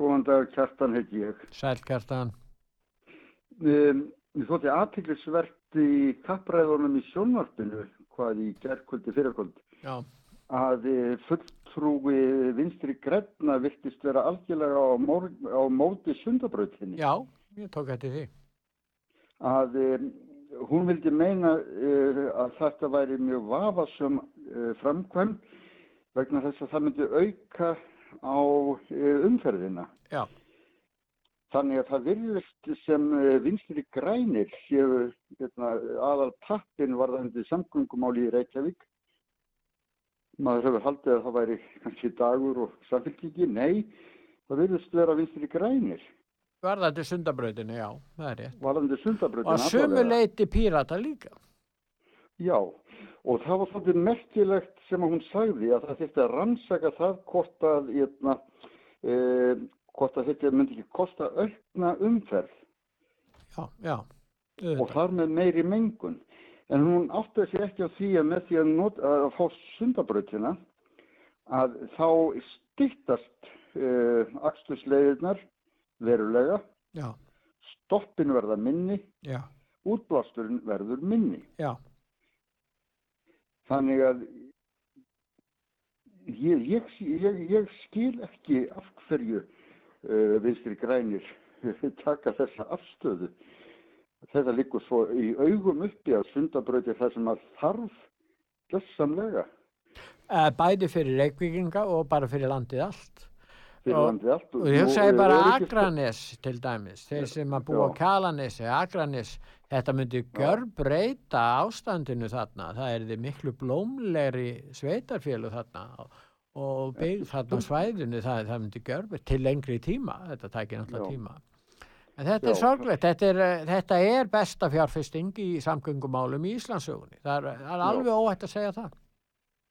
Góðan dag, Kjartan heiti ég. Sælkartan. Um, Mér þótti aðtiklisvert í kappræðunum í sjónvarpinu, hvað í gerðkvöldi fyrirkvöld, Já. að eh, fulltrúi vinstri græna virtist vera algjörlega á, á móti sundabrautinni. Já, ég tók eftir því. Að um, hún vildi meina uh, að þetta væri mjög vafasum uh, framkvæm vegna þess að það myndi auka á uh, umferðina. Já. Þannig að það virðist sem eh, vinstri grænir séu hérna, aðal pappin varðandi samgöngumáli í Reykjavík. Maður hefur haldið að það væri kannski dagur og samfélkingi. Nei, það virðist vera vinstri grænir. Varðandi sundabrautinu, já, það er rétt. Varðandi sundabröðin. Og að sumu leiti pírata líka. Já, og það var svolítið merkilegt sem að hún sagði að það þurfti að rannsaka það hvort að, hérna, e, hvort að þetta myndi ekki kosta aukna umferð. Já, já. og þar með meiri mengun. En hún átti sér ekki á því að með því að, not, að fá sundabrautina að þá styttast uh, axtusleiðirnar verulega, Já, stoppin verða minni, já, útblásturinn verður minni. já. Þannig að ég, ég, ég, ég skil ekki af hverju uh, vinstri grænir taka þessa afstöðu. Þetta liggur svo í augum uppi að sundabrauti það sem að þarf gessamlega Eh, Bæði fyrir reykvíkinga og bara fyrir landið allt. Og- ég Nú, bara er Akranes til dæmis, þeir sem að búa á Já. Kalanesi, Akranes, þetta myndi gjörbreyta ástandinu þarna, það er þið miklu blómlegri sveitarfélag þarna og- byggð þarna svæðinu, það, það myndi gjörbreyta til lengri tíma, þetta tækir náttúrulega tíma. En þetta er Já. sorglegt, þetta er, eh, þetta er besta fjárfesting í samgöngumálum í Íslandsögunni, það er, það er alveg óhætt að segja það.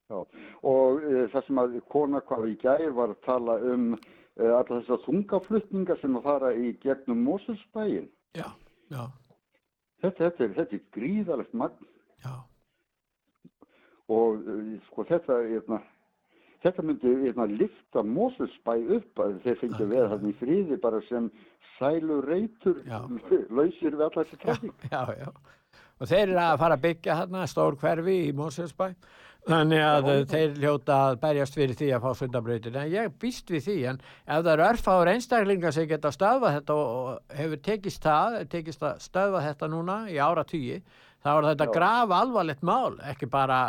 Já, og e, það sem að kona hvað í gær var að tala um e, alla þessar þungaflutningar sem að fara í gegnum Moselsbæin. Já, já, Þetta, þetta, er, þetta er gríðalegt magn já, og e, sko þetta, eitna, þetta myndi eitna, lifta Moselsbæ upp að þeir fengi að vera þarna í friði bara sem sælu reytur Já. lausir við alla þessi trafík. já, já og þeir eru að fara að byggja hérna stór hverfi í Mórsfjölsbæ þannig að þeir hljóta að berjast fyrir því að fá sundabröytin en ég býst við því en ef það eru erfáður einstaklingar sem geta stöðvað þetta og hefur tekist það tekist að stöðvað þetta núna í ára tíu þá er þetta grav alvarlegt mál ekki bara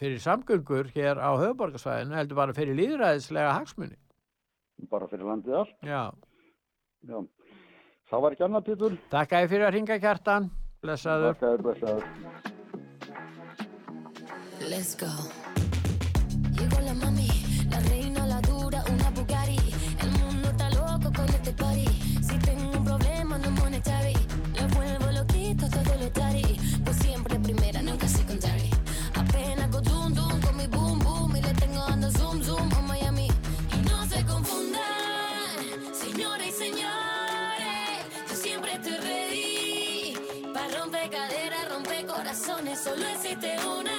fyrir samgöngur hér á höfuborgarsvæðinu heldur bara fyrir líðræðislega hagsmunni bara fyrir landið allt. Já. Já. það var ekki annar pítur Takk að ég fyrir að ringa kjartan. Pleasure. Pleasure. Let's go. solo existe una.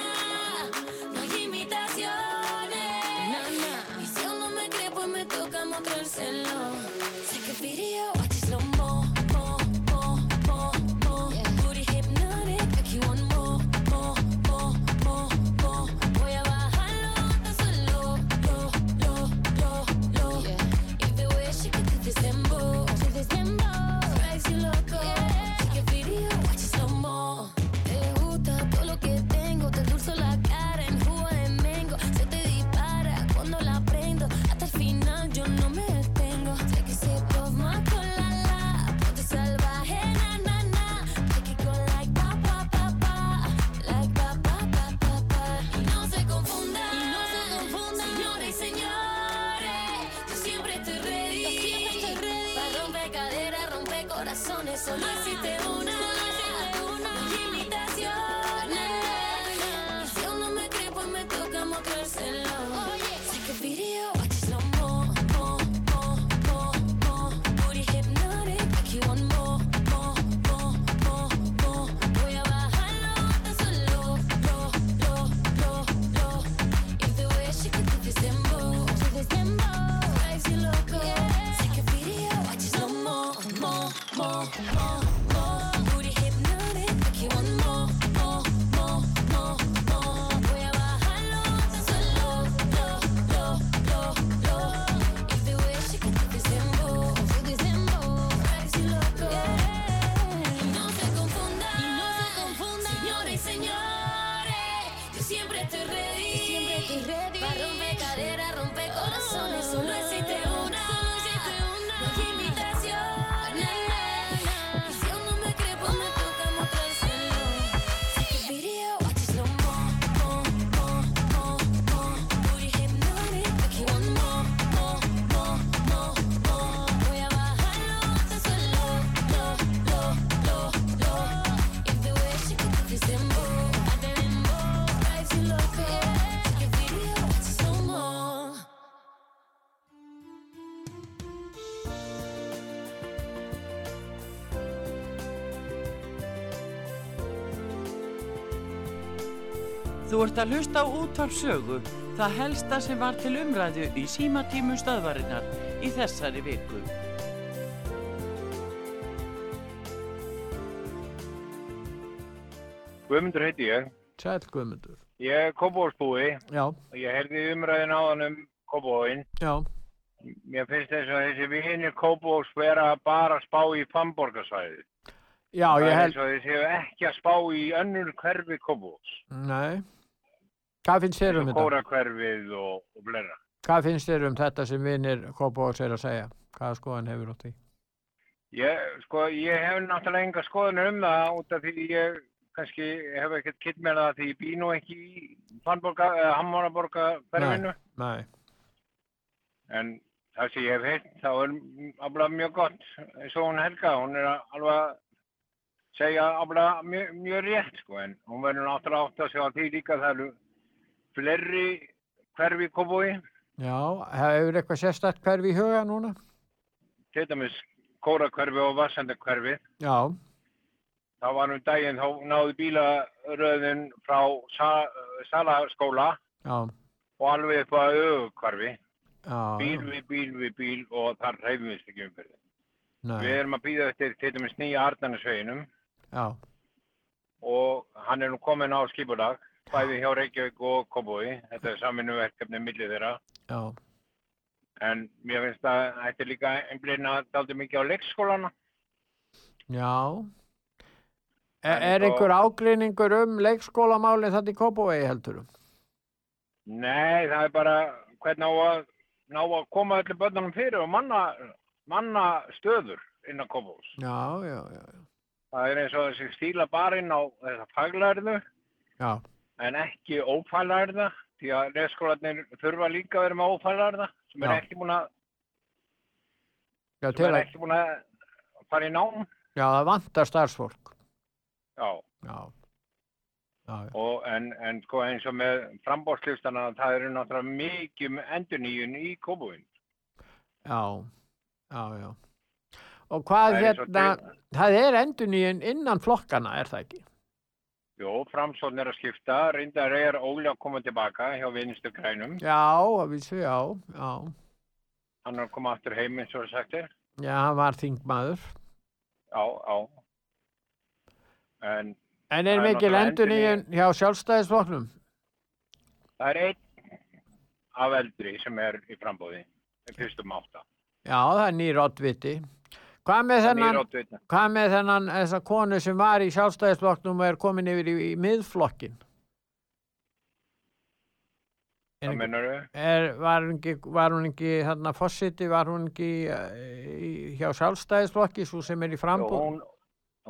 Þú ert að hlusta á útvarpsögu, það helsta sem var til umræðu í símatímum stöðvarinnar í þessari viku. Guðmundur heiti ég. Sæl Guðmundur. Ég er kópáðsbúi. Já. Ég herði umræðin áðan um kópáðin. Já. Mér finnst þess að þessi viðinni kópáðs vera bara að spá í pamborgarsvæðið. Já, ég held... Það er eins og þið séu ekki að spá í önnur hverfi kópáðs. Nei. Hvað finnst þér um þetta? Kórakverfið og, og blera. Hvað finnst þér um þetta sem vinnir Kópavórs er að segja? Hvaða skoðan hefur átt í? Ég, sko, ég hef náttúrulega enga skoðan um það út af því ég kannski hef ekkert kitt með það því ég bý nú ekki í Hammáraborgaferfinu. Eh, nei, nei. En það sem ég hef hitt, þá er alveg mjög gott. Svo hún Helga, hún er alveg segja alveg mjög, mjög rétt sko en hún verður náttúrulega átt að segja að því líka það eru flerri hverfi kópói. Já, hefur eitthvað sérstætt hverfi í huga núna? Til dæmis kórakverfi og vassendakverfi. Já. Þá varum daginn, þá náðu bílaröðin frá salaskóla Já. og alveg upp að auðkverfi. Já, bíl við bíl við bíl og þar reyfum við ekki umferðin. Við erum að býða eftir til dæmis nýja Arnarnasveginum og hann er nú komin á skipulag bæði hjá Reykjavík og Kópúi þetta er saminuverkefni millir þeirra Já. en mér finnst að þetta er líka einblýna daldi mikið á leikskólana Já e, Er, er einhver ágreiningur um leikskólamáli þetta í Kópavegi heldur? Nei, það er bara hvernig á að, ná að koma öllu börnunum fyrir og manna, manna stöður inn á Kópavís. Já, já, já. Það er eins og þessi stíla barinn á þessa faglæriðu. Já en ekki ófælærða því að leikskólanir þurfa líka að vera með ófælærða sem er ekki búin að, sem er ekki búin að fara í nám. já, það vantar starfsfólk. Já. Já. Já, já. Og en, en sko eins og með frambórslistana það eru náttúrulega mikið endurnýjun í Kópavóin. Já, já, já. Og hvað Það er hérna, það er endurnýjun innan flokkana, er það ekki? Jó, framsókn er að skipta, reyndar er Óli að koma tilbaka hjá vinstu grænum. Já, að vísu, já, já. Hann er að koma aftur heim eins og sagt er. Já, hann var þingmaður. Já, já. En En Það er mikil náttúrulega endurnýjun hjá sjálfstæðisflokknum? það er einn af eldri sem er í frambóði, fyrstum átta. Já, það er nýr oddviti. Hvað með þennan, oddviti. hvað með þennan, þessa konu sem var í sjálfstæðisflokknum og er komin yfir í, í miðflokkin? Það mennur þau? Var, hún ekki, þarna fósiti, var hún ekki eh, í, hjá sjálfstæðisflokki, svo sem er í frambúð? Hún,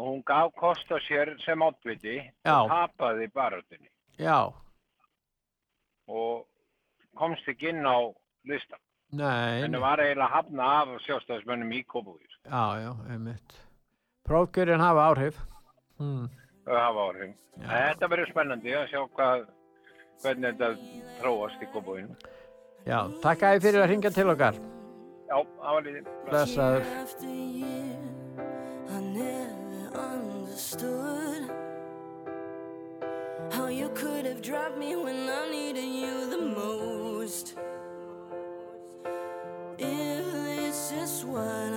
hún gaf kost á sér sem Já. og tapaði barátunni Já, og komst ekki inn á listan. Nei, En það var eiginlega hafna af sjálfstæðismönnum í Kópavís. já, já, einmitt. Prófkjörin hafa áhrif. Hmm. Hafa áhrif. Þetta verður spennandi að sjá hvað, hvernig þetta þróast í Kópavís. Já, takk að þið fyrir að ringja til okkar. Já, það var lítið. Blessaður. After one.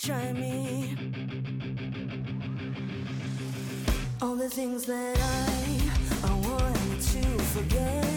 Try me. All the things that I, I wanted to forget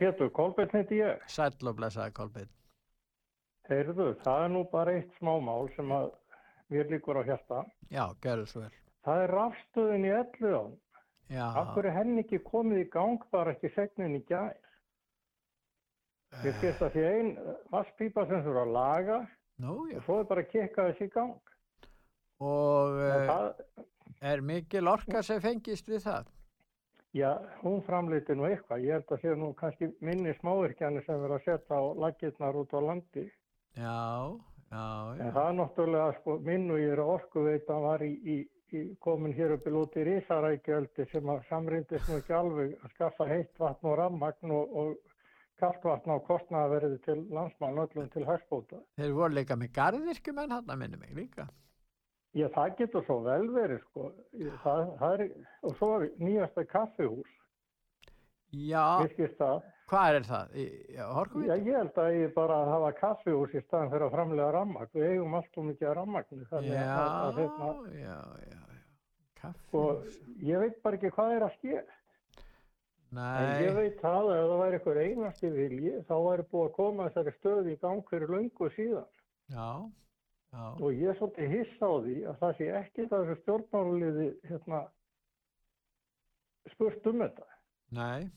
Pétur, Kolbeinn heiti ég. Sæll og blessaði Kolbeinn. Heyrðu, það er nú bara eitt smámál sem að mér líkur á hjarta. Já, gerðu svo vel. Það er rafstöðin í Elliðan. Já. Hverju er henni ekki komið í gang bara ekki segnin í gær? Ég skilst að því ein vasspípa sem þú eru að laga Nú, og svo er bara að kikka þessi í gang. Og En uh, það, er mikil orka sem fengist við það? Já, hún framleiti nú eitthvað. Ég held að sé nú kannski minni smávirkjani sem verður að setja á laggirnar út á landi. Já, já, já. En það er náttúrulega, sko, minn og ég er að orkuveita var í, í, í komin hér upp í lúti Rísarækjöldi sem að samrindist nú ekki alveg að skaffa heitt vatn og rammagn og, og kaltvatn á kostnaðaverði til landsmann öllum til hægsbóta. Þeir voru líka með garðirkjumenn hann að minni mig líka. Já, það getur svo vel verið, sko. Það, það er, og svo er nýjasta kaffihús, Já, hvað er það? Já? Já, ég held að ég bara að hafa kaffihús í staðan fyrir að framlega rammagn. Við eigum allt og mikið. Þannig Já, að, að, hérna, já, já, já. sko, ég veit bara ekki hvað er að ske. En ég Nei, veit að ef það væri einhver einasti vilji, þá væri búið að koma þessari stöði í gang fyrir löngu síðan. já, já. Og ég er svolítið hissa á því að það sé ekki þessu stjórnmáluliði hérna, spurt um þetta. Nei,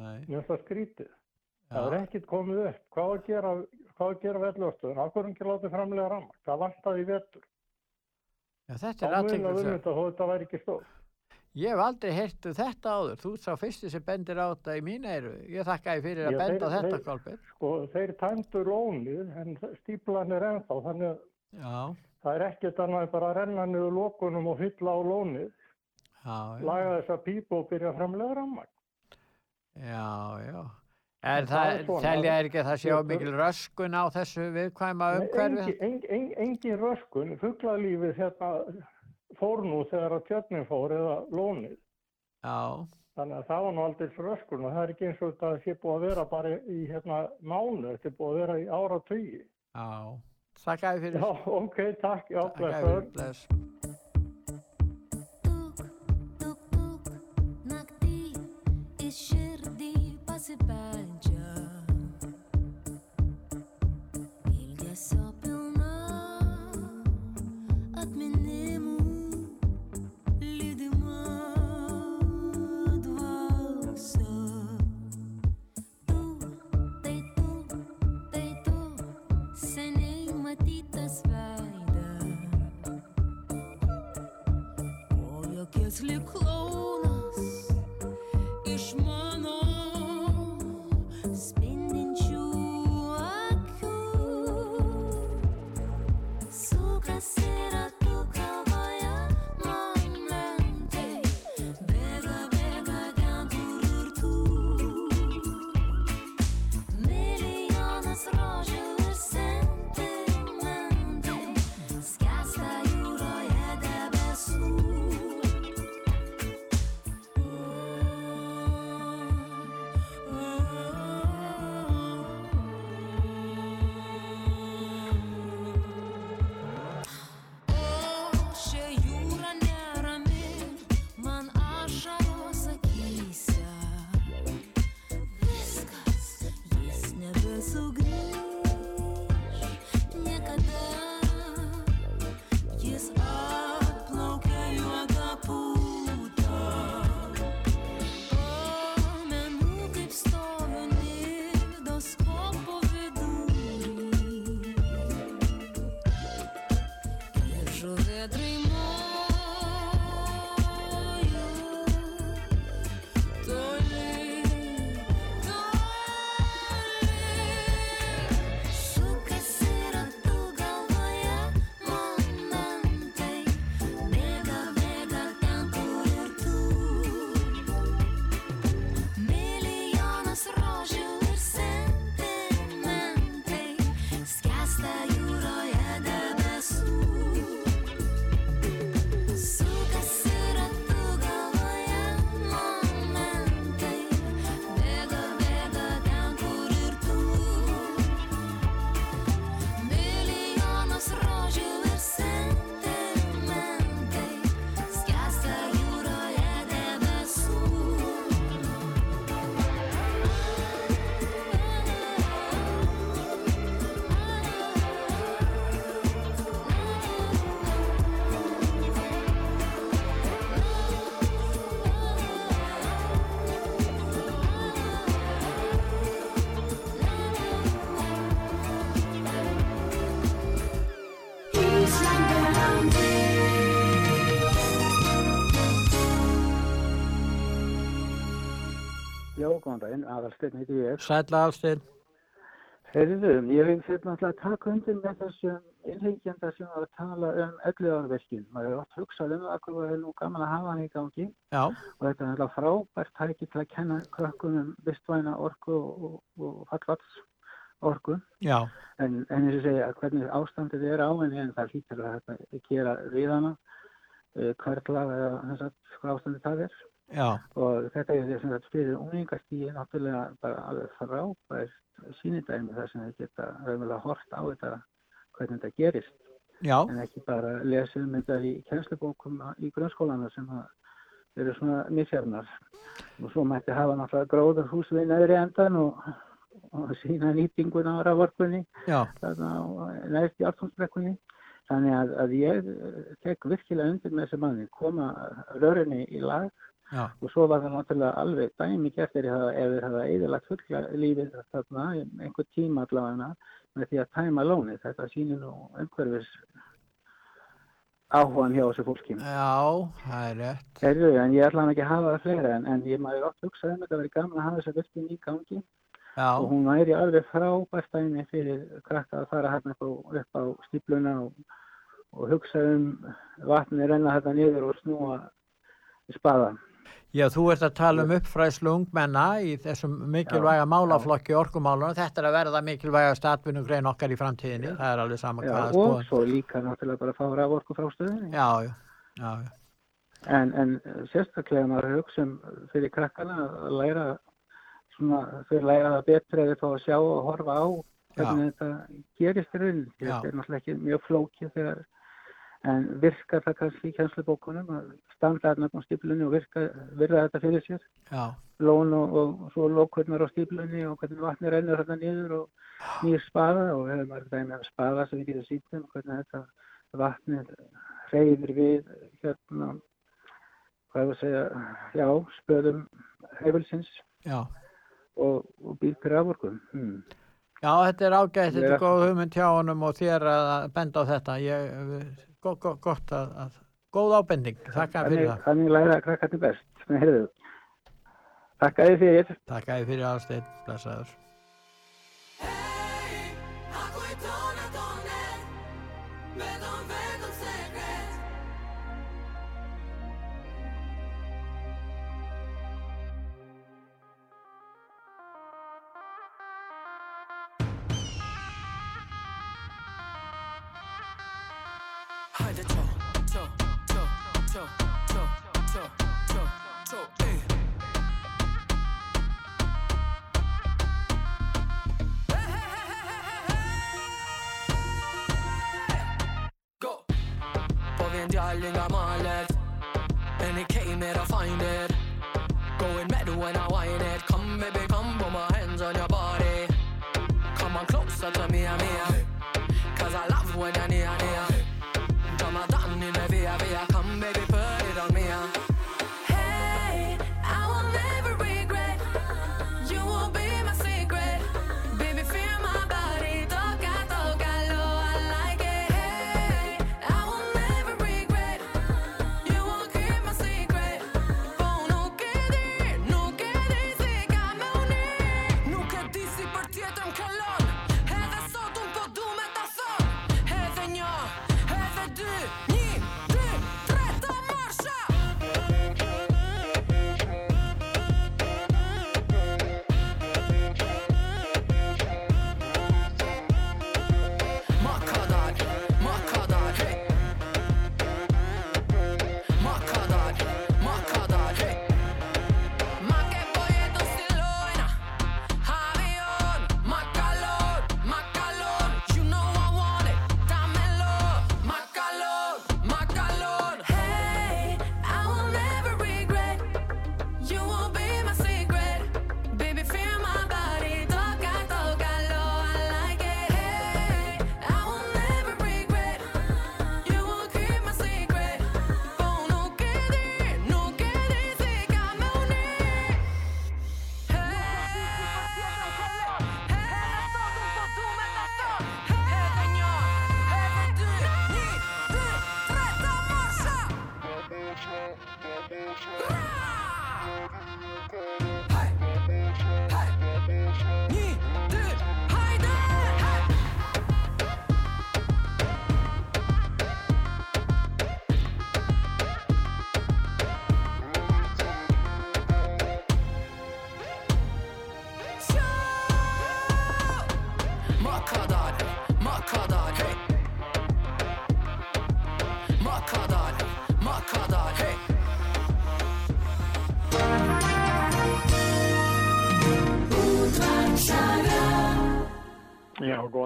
nei. Mér finnst það skrítið. Já. Það er ekkert komið upp. Hvað að gera, hvað að gera vellustöðun? Af hverju ekki látið framlega ramma? Það vantaði í vetur. Já, þetta er að aðteklisverð. vinna þetta þetta væri ekki stóð. Ég hef aldrei heyrt um þetta áður. Þú sá fyrsti sem bendir á þetta í mín eiru. Ég þakka þér fyrir að Já, benda þeir- þetta, Kolbjörn. Sko, þeir tæmdu lónið en stíplan er ennþá. Þannig að Já, það er ekkert annað en bara að renna niður lókunum og fylla á lónið. já. Laga þessa pípu og byrja framlega ramma. Já, já. En það, það telja er ekki að það sé á mikil röskun á þessu viðkvæma Nei, umhverfi? Engin, engin, engin, röskun. Fuglalífið hérna fór nú þegar að tjörnin fór eða lónið. Já, Þannig að það var nú aldrei röskun og það er ekki eins og þetta sé búið að vera bara í hérna mánu, þetta er búið að vera í ára tugi. já. Þakka þér fyrir. Já, ok, takk, já, Þakka þér blessaður. fyrir. Aðalsteinn heiti ég. Sætla Alstein. Heyrðu, ég vil fyrir náttúrulega taka undir með þessum innhengjanda sem var að tala um elliðarverkin. Maður er oft hugsað um það hvað er nú gaman að hafa hann í gangi Já. og þetta er náttúrulega frábært tæki til að kenna krökkum um vistvæna orku og, og, og fallvats orku. Já. En, en eins og segja, hvernig ástandið er á henni en það hlýtur að þetta gera við hana, að hvað ástandið það er. Já. Og þetta er þess að fyrir unglingastíði náttúrulega bara alveg frábært sýnidæmi þar sem þau geta raunverulega hort á þetta hvernig þetta gerist. Já. En ekki bara lesa um þetta í kennslubókum í grunnskólana sem eru svona misjafnar. Og svo mætti hafa náttúrulega gróður hús við neðri endan og, og sína nýtinguna á raforkunni neðst í Artúnsbrekkunni. Þannig að, að ég tek virkilega undir með þessi manni, koma rörinni í lag Já. og svo var það náttúrulega alveg dæmi gert þegar það, ef þeir hafa eðilagt fulla lífið þarna, einhver tíma allavega með því að tæma lónið. Þetta sýnir nú umhverfis áhugan hjá þessu fólki. Já, það er rétt. Heyrðu, en ég ætla hann ekki að hafa það fleira en, en ég maður oft hugsaði um þetta að vera gaman að hafa þessa virkun í gangi Já. og hún væri alveg frábært dæmi fyrir krakka að fara hérna upp á, upp á stípluna og, og hugsa um vatni renna þetta niður og snúa spaða. Já, þú ert að tala um uppfræðslu ungmenna í þessum mikilvæga málaflokki orkumáluna. Þetta er að verða mikilvæga statvinnugrein okkar í framtíðinni. Það er alveg sama Já, hvað og skoðan. svo líka náttúrulega bara að fá raforku frá stöðinni. Já, já, já, já. En, en sérstaklega maður hugsa um fyrir krakkana að læra svona, þau læra það betur eða fá að sjá og horfa á hvernig þetta gerist í raunin. Já. Þetta er náttúrulega ekki mjög flókið þegar en virkar það kannski í kjænslubókunum að standa þarna á stíplunni og virka, virða þetta fyrir sér. Já. Lón og, og svo lókurnar á stíplunni og hvernig vatni rennur þarna niður og nýr spaða og hefur maður dæmi af spaða sem við getum sýnt um hvernig þetta vatni reyðir við hérna hvað er að segja, já, spöðum hefilsins Já. og, og býr fyrir afvorkum. Hmm. Já, þetta er ágætt, þetta er góð hugmynd hjá honum og þér að benda á þetta. Ég, gott, gott, gott að, að góð ábending, þakka fyrir það. Þannig læra að krakka til best Þakka þið fyrir. Þakka þið fyrir aðstætt, blessaður. Eh. Go! En darling av malet And it came here to find it. Going mad when I whine it. Come baby, come put my hands on your body. Come on closer to me, me Cause I love when you're near, near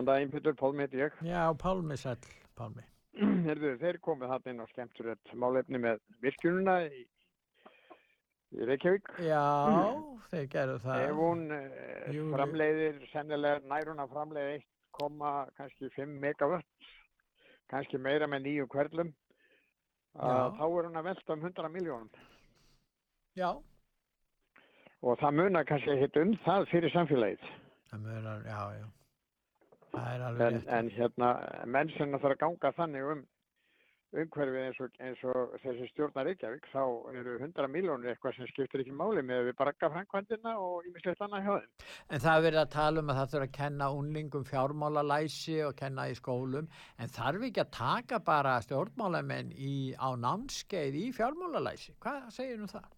góðan daginn, Pétur, Pálmi heiti ég. Já, Pálmi sæll, Pálmi. Herðu, þeir komið þarna inn á skemmturett málefni með virkjununa í, í Reykjavík. Já, þeir gerðu það. Ef hún eh, Júlí. framleiðir, sennilega nær hún að framleiða 1, kannski 5 megawatt, kannski meira með að Já. þá er hún að velta um 100 miljónum. Já. Og það munar kannski hitt um það fyrir samfélagið. Það munar, já, já. Það En, en hérna, menn sem þarf að ganga þannig um umhverfið eins og, eins og þessi stjórnar Reykjavík, þá eru 100 miljónir eitthvað sem skiptir ekki máli með við bragga framkvæmdina og ímislegt annað hjá þeim. En það er verið að tala um að það þurfa að kenna unlingum fjármálalæsi og kenna í skólum, en þarf ekki að taka bara stjórnmálamenn í, á námskeið í fjármálalæsi? Hvað segir nú það?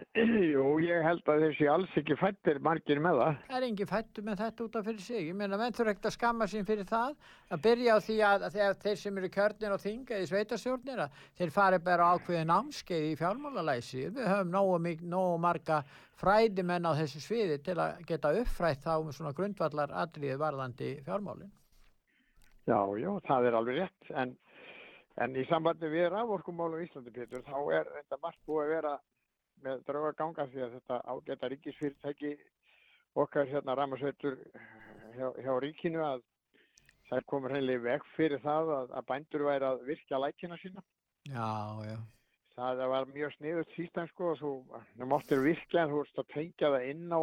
Jú, ég held að þessi alls ekki fættir margir með það. Það er engin fættu með þetta út af fyrir sig. Ég meina, menn þurfa ekkert að skamma sín fyrir það, að byrja á því að, að þegar þeir sem eru kjörnir og þinga í sveitarstjórnir, að þeir fari bara á ákveðin námskeið í fjármálalæsi. Við höfum nógu, nógu marga frædimenn á þessu sviði til að geta uppfrætt þá um svona grundvallar atriði varðandi fjármálin. Já, já, það er alveg rétt. En, en í sambandi við raforkumál á Íslandi, Pétur, þá er þetta margt búið að vera með drauga ganga því að þetta ágæta ríkisfyrirtæki okkar hérna ramasveitur hjá, hjá ríkinu að þær komur heimlega veg fyrir það að, að bændur væri að virkja lækina sína. Já, já. Það var mjög sniðut sístan sko og þú, þú máttir virkja en þú vorst að tengja það inn á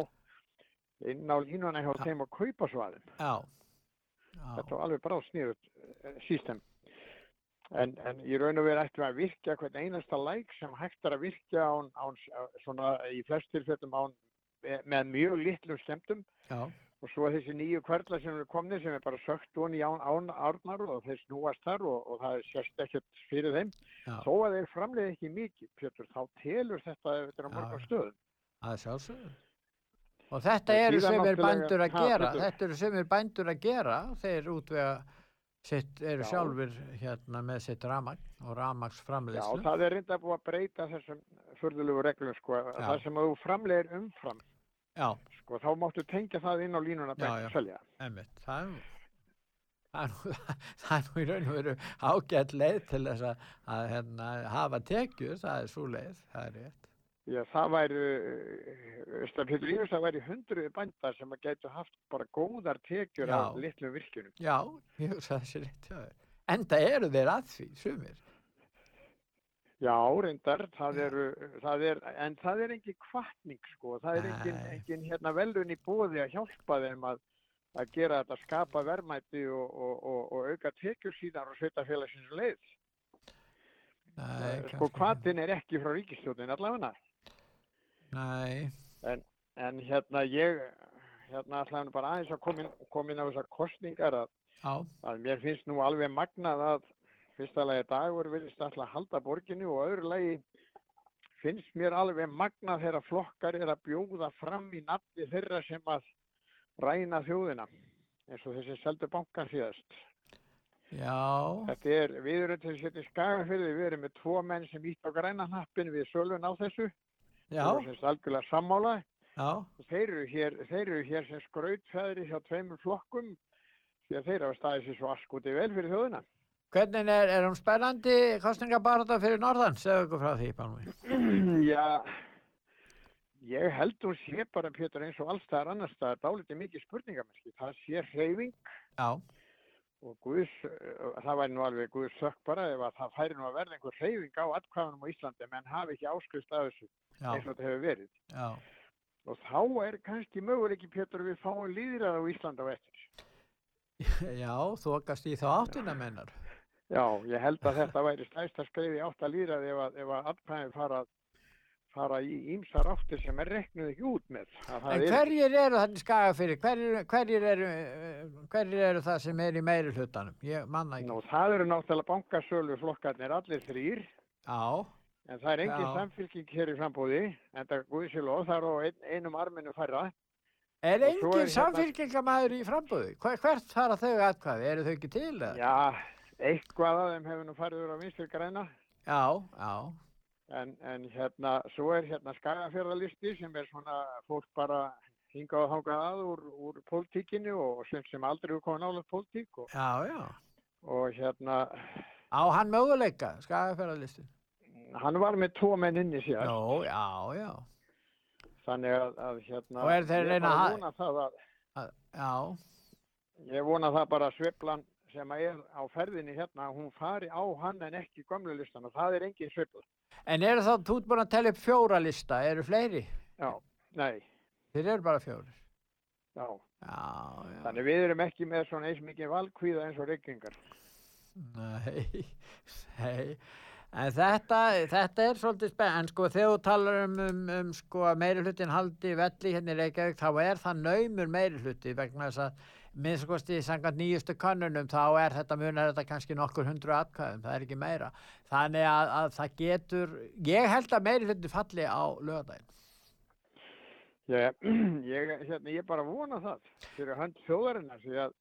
inn á línuna hjá þeim að kaupa svaðin. Já. Þetta var alveg bara sniðut sístem. En, en í raun og veru ættum við að virkja hvern einasta læk sem hægt er að virkja án, án, svona í flest tilfellum án, með mjög litlum skemmtum Já. og svo þessi nýju hverla sem eru komnið sem er bara sökt onni í án, árnar og þeir snúast þar og, og það er sérst ekkert fyrir þeim Já. þó að þeir framleiði ekki mikið Pétur, þá telur þetta ef þetta er á mörgum stöðum Það er sjálfsögðu. Og þetta eru sem er bændur að gera, þetta eru sem er bændur að gera, þeir útvega sitt, eru Já. sjálfur hérna með sitt ramagn og Já, ramagsframleiðslu. það er reynda búið að breyta þessum furðulegu reglum sko, að Já. það sem þú framleiðir umfram Já. sko, þá máttu tengja það inn á línuna Já, já. og selja. Það er, það er, það er nú í raun og veru ágætt leið til þess að, að hérna, hafa tekjur, það er svo leið, það er rétt. Já, það væri, Östafjöldur Ívers, það væri hundruði bændar sem að gætu haft bara góðar tekjur Já. af litlum virkjunum. Já, ég hugsa þessi rétt, já. Enda eru þeir að því, sumir. Já, reyndar, það eru, það er, en það er engin kvartning, sko, það er engin, engin hérna velun í bóði að hjálpa þeim að, að gera þetta, skapa verðmæti og, og, og, og auka tekjur síðan og sveitafélagsins leið. Nei, Sko, kvartin er ekki frá ríkistjóðin allavega. Nei. En, en hérna ég, hérna ætlaði bara aðeins að koma inn á þessar kostningar að, að mér finnst nú alveg magnað að fyrsta lagi dagur vilist alltaf halda borginu og öðru lagi finnst mér alveg magnað þegar flokkar er að bjóða fram í nafni þeirra sem að ræna þjóðina eins og þessi seldu bankan síðast. Já. Þetta er, við erum til að setja skagafyrði, við erum með tvo menn sem ítt á græna hnappin við sölun á þessu. Sagt algjörlega sammála. Þeir eru hér, þeir eru hér sem skrautfæðri hjá tveimur flokkum því að þeir hafa staðið sér svo askuti vel fyrir þjóðina. Hvernig er, er hún spennandi kostningabarata fyrir Norðan? Segðu okkur frá því, Pálmi. Já, ég held hún sé bara, Pétur, eins og alls staðar annars staðar, dálítið mikið spurningamerki. Það sé hreyfing Já. Og Guðs, uh, það væri nú alveg Guðs sökk bara ef að það færi nú að verða einhver hreyfing á atkvæðunum á Íslandi, menn hafi ekki áskrift af þessu Já. eins og þetta hefur verið. Já. Og þá er kannski möguleiki, Pétur, að við fáum líðrað á Íslandi á eftir. Já, þokast í þá áttina mennar. Já, ég held að þetta væri stæsta skreiði átt að líðrað ef að, að atkvæðin fara, fara í ímsar áttir sem er reknuð ekki út með. Það En er- hverjir eru þannig skagafyrir? Hverjir, hverjir, eru, eh, hverjir eru það sem er í meiri hlutanum? Ég manna ekki. Nú, það eru náttúrulega bankasölu flokkarnir allir þrýr. Já. En það er engin Já. samfylking hér í frambúði, en það guðsilof, það er á ein, einum arminu færra. Er Og engin er hérna- samfylkingamæður í frambúði? Hver, hvert fara þau atkvæði? Eru þau ekki til? eða? Já, eitthvað af þeim hefur nú farið úr á vinstri græna. Já, já. En, en hérna, svo er hérna skagafjörðalisti sem er svona fólk bara hingað og þangað að úr, úr pólitíkinu og sem sem aldrei hefur komið nálega pólitík og, Já, já. og hérna, Á hann möguleika, skagaferðarlistin? hann var með tvo menn inni sér. Já, já, já. Þannig að, að hérna, Og er þeir ég reyna að- vona það að, Að- Já, ég vona það bara að sveiflan sem að er á ferðinni hérna, hún fari á hann en ekki gömlu listan og það er engin sveifla. En eru þá, þú ert búin að tella upp fjóra lista, eru fleiri? Já, nei. Þeir eru bara fjórir. Já. Já, já. Þannig við erum ekki með svona eins mikið valkvíða eins og reykingar. Nei, nei. En þetta, þetta er svolítið spenn, en sko þegar þú talar um, um, um sko meiri hlutin haldi velli hérna í Reykjavík, þá er það naumur meiri hluti vegna þess að minnst kosti samkvæmt nýjustu könnunum þá er þetta munar þetta kannski nokkur hundru atkvæðum, það er ekki meira. Þannig að, að það getur, ég held að meiri hluti falli á lögadaginn. Ég, ég, hérna, ég bara vona það fyrir hönd þjóðarinnar því að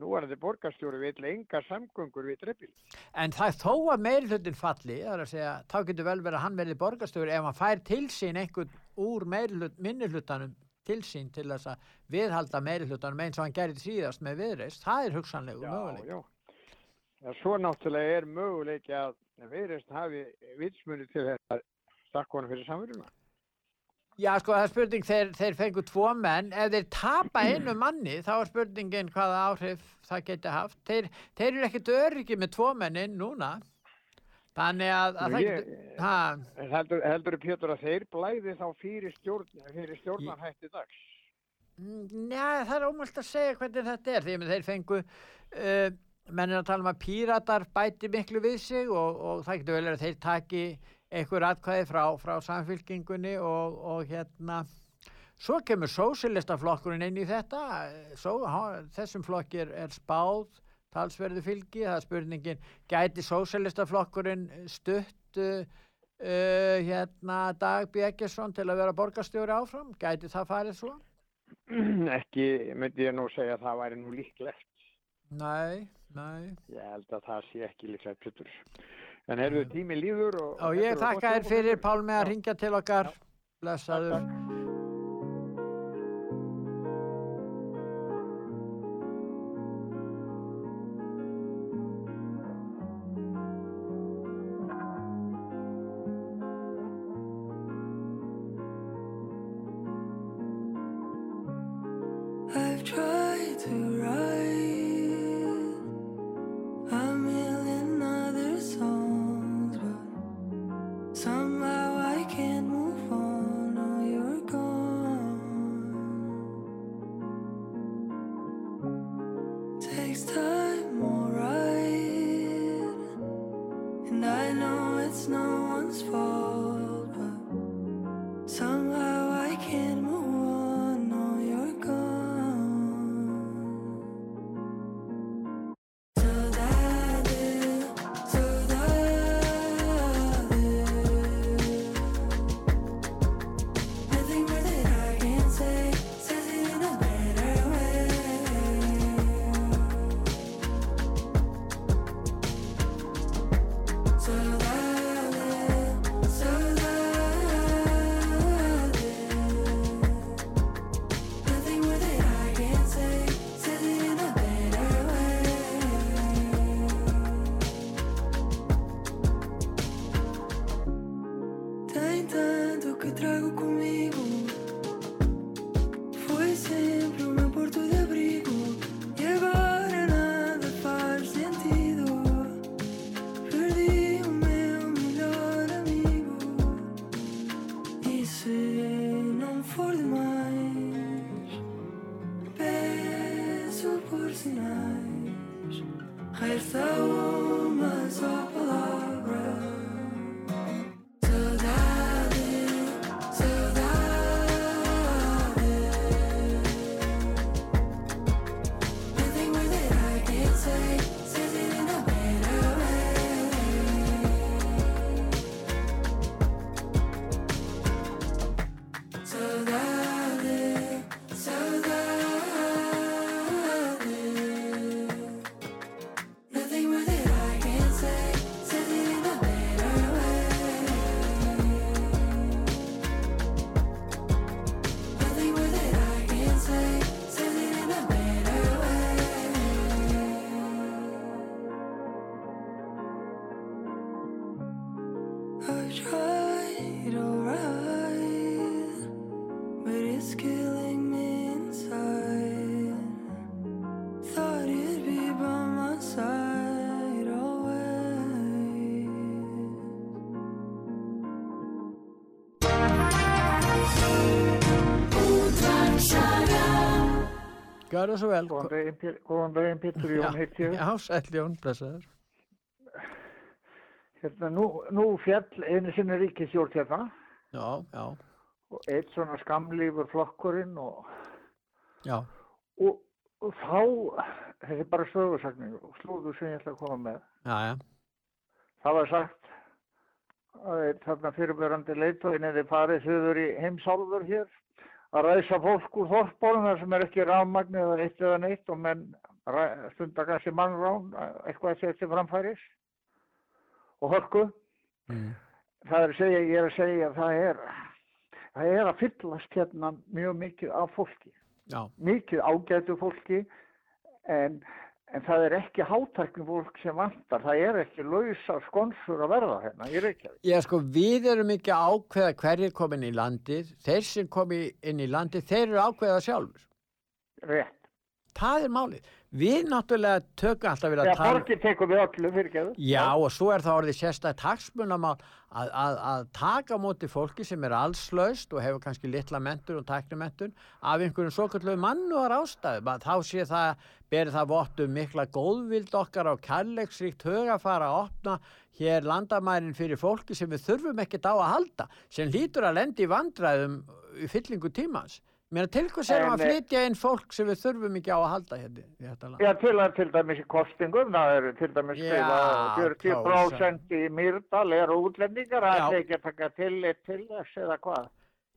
nú er þetta borgarstjóri vill enga samgöngur við dreifbíl. En það er þó að meiri hlutin falli, segja, þá getur vel verið að hann verði borgarstjóri ef hann fær til sín einhvern úr meirihlut, minnihlutanum til sín til þess að viðhalda meirihlutanum eins og hann gerði síðast með viðreist, það er hugsanlegu möguleik. Já, já. Svo náttúrulega er möguleiki að viðreist hafi vitsmunni til stakka honum fyrir samverjuna. Já, sko, það er spurning, þeir, þeir fengu tvo menn, ef þeir tapa einu manni, þá er spurningin hvaða áhrif það geti haft. Þeir, þeir eru ekkert öryggi með tvo menn inn núna, þannig að, að það getur, heldur, heldur Pétur að þeir blæði þá fyrir, stjórn, fyrir stjórnarhætti dags? Njá, það er ómöld að segja hvernig þetta er, því að þeir fengu, uh, menn er að tala um að píratar bæti miklu við sig og, og það getur vel að þeir taki einhver atkvæði frá, frá samfylkingunni og, og hérna, svo kemur sósilistaflokkurinn inn í þetta, Só, ha, þessum flokki er, er spáð talsverðu fylgi, það er spurningin, gæti sósilistaflokkurinn stutt uh, uh, hérna Dag Bjeggesson til að vera borgarstjóri áfram, gæti það farið svo? ekki, myndi ég nú segja að það væri nú líklegt. Nei, nei. Ég held að það sé ekki líklegt Pétur. En heyrðu tími líður og... Og ég þakka þér fyrir Pálmi að ringja til okkar. Blessaður. Gjörðu svo vel. Góðan daginn, Pér- góðan daginn, Pétur Jón heiti ég. Já, sæll Jón, blessaður. Hérna, nú, nú fjall einu sinni ríkisjórn hérna Já, já, og eitt svona skamlífur flokkurinn og, já. og, og þá, þetta er bara sögursagning og slúður sem ég ætla að koma með. Já, já. Það var sagt að þarna fyrirbörandi leitóin eða farið þauður í heimsálfur hér að ræsa fólk úr þorpbólum þar sem er ekki rafmagn eða eitt eða neitt og menn ræ- stunda kannski mannrán, eitthvað að setja framfæris og hörku. Mm. Það er að segja, ég er að segja að það er, það er að fyllast hérna mjög mikið af fólki. Já. Mikið ágætu fólki en, en það er ekki hátækni fólk sem vantar. Það er ekki lausa skonsur að verða hérna í Reykjavík. Já, sko, við erum ekki að ákveða hverjir komin í landið. Þeir sem komi inn í landið, þeir eru að ákveða sjálfur. Rétt. Það er málið. Við náttúrulega tökum alltaf Já, að tala... borgir tekur við öllu fyrir geðu. Já, og svo er það orðið sérstætt hagsmunamál að, að, að taka á móti fólki sem er allslaust og hefur kannski litla mentur og tæknumentun af einhverjum svo kallu mannuðar ástæðum að þá sé það, beri það vott um mikla góðvild okkar á kærleiksríkt hugafara að opna hér landamærin fyrir fólki sem við þurfum ekkert á að halda, sem lítur að lendi í vandræðum í fyllingu tímans. Mér til erum En, að eh, flytja inn fólk sem við þurfum ekki á að halda hérna í þetta land? Já, til, til dæmis í kostingum, það eru til dæmis Já, skrifa 40% í Mýrdal eru útlendingar, það er ekki að taka tillit til þess eða hvað.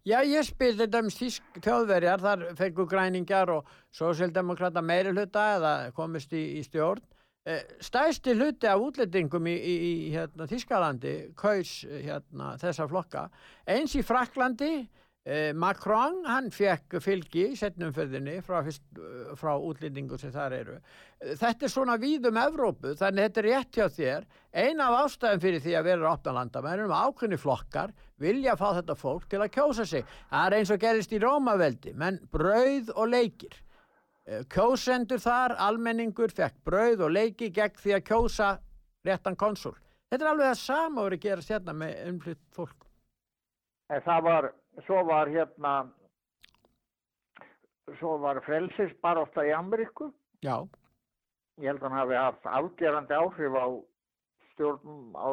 Já, ég spil þetta um þýsk þjóðverjar, þar fengu græningjar og sósildemokrata meiri hluta eða komist í, í stjórn. Eh, Stæsti hluti af útlendingum í, í, í hérna, Þýskalandi kaus hérna, þessa flokka. Eins í Fraklandi, Macron, hann fekk fylgi í setnumferðinni frá, eh, frá útlendingum sem þar eru. Eh, Þetta er svona víðum Evrópu, þannig þetta er rétt hjá þér. Eina af ástæðum fyrir því að vera opna landamærum ákveðni flokkar vilja fá þetta fólk til að kjósa sig. Það er eins og gerist í Rómaveldi, menn brauð og leikir. Eh, Kjósendur þar, almenningur, fekk brauð og leiki gegn því að kjósa réttan konsul. Þetta er alveg það sama að vera að gera sérna með umflytt fólk. En það var, svo var hérna, svo var frelsis bara ofta í Ameríku. Já. Ég held að hann hafi haft afgerandi áhrif á stjórn, á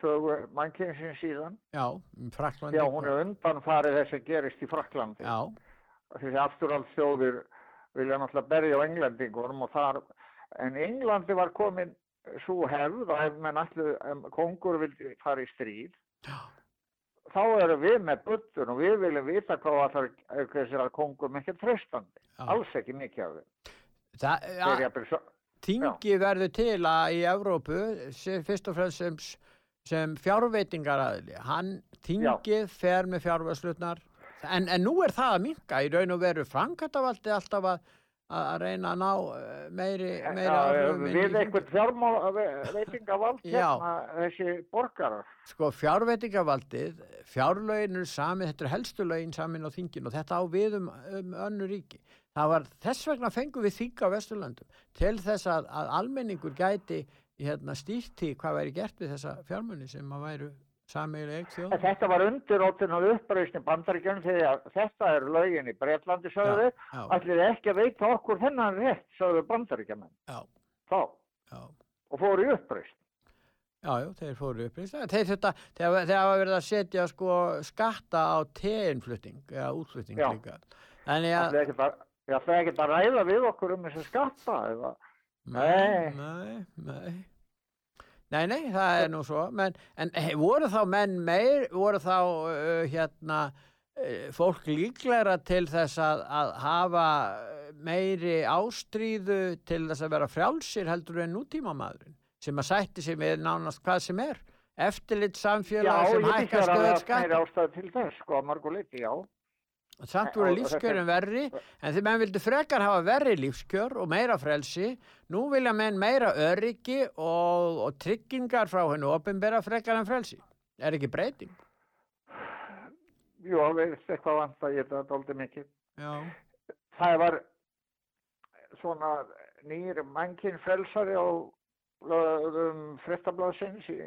sögu mannkynsins síðan. Já, um Fraklandi. Já, hún er undan farið þess að gerist í Fraklandi. Já. Þessi afturhaldsþjóðir vilja náttúrulega berja á englendingunum og þar, en Englandi var komin svo hefð að ef menn allir, kongur vildi fara í stríð, þá erum við með buttun og við viljum vita hvað allar kongur með ekki tröstandi. Alls ekki mikið af þeim. Tingi verður til að í Evrópu, fyrst og fremst sem, sem fjárveitingaraðili. Hann, Tingið fer með fjárvæslutnar, en, en nú er það að minka í raun og veru framkvæmtavaldið alltaf að, að reyna að ná eh, meiri, meiri Já, áhrifum við einhvern fjármálveitingavald Já. hérna þessi borgarar. Sko fjárveitingavaldið, fjárlögin eru samin, þetta er helstu lögin samin á þingin og þetta á við um, um önnu ríki. Það var þess vegna fengum við þing á Vesturlandum til þess að, að almenningur gæti hérna, stýrt í hvað væri gert við þessa fjármunni sem að væru þetta var undiróttin á uppreisni bandaríkjum þegar þetta er lögin í Breitlandi sögðu, allir ekki að veita okkur þennan rétt sögðu. Já. Og fóru í uppreist. Já, já, þeir fóru uppreist. Þeir þetta, þegar hafa verið að setja sko skatta á teinflutning eða útflutning Já. líka. Þannig að... Það er ekki bara, ræða við okkur um þessi skatta. Nei. Nei, nei. Nei, nei, það er nú svo. Men, en hey, voru þá menn meir, voru þá uh, hérna uh, fólk líklegra til þess að, að hafa meiri ástríðu til þess að vera frjálsir heldur en nútímamaðurinn sem að sætti sig með nánast hvað sem er eftirlit Já, samfélag sem ég hækkar finnst að stöð það er skatt meiri ástæð til þess, sko, að margu leiti, já. Samt voru þetta- verri, en þegar menn vildu frekar hafa verri lífskjör og meira frelsi, nú vilja menn meira öryggi og, og tryggingar frá hennu opinbera frekar en frelsi. Er ekki breyting? jú, eitthvað vant að ég þetta dóldi mikið. Já. Það var svona nýr mannkinn frelsari á um, frettablasins í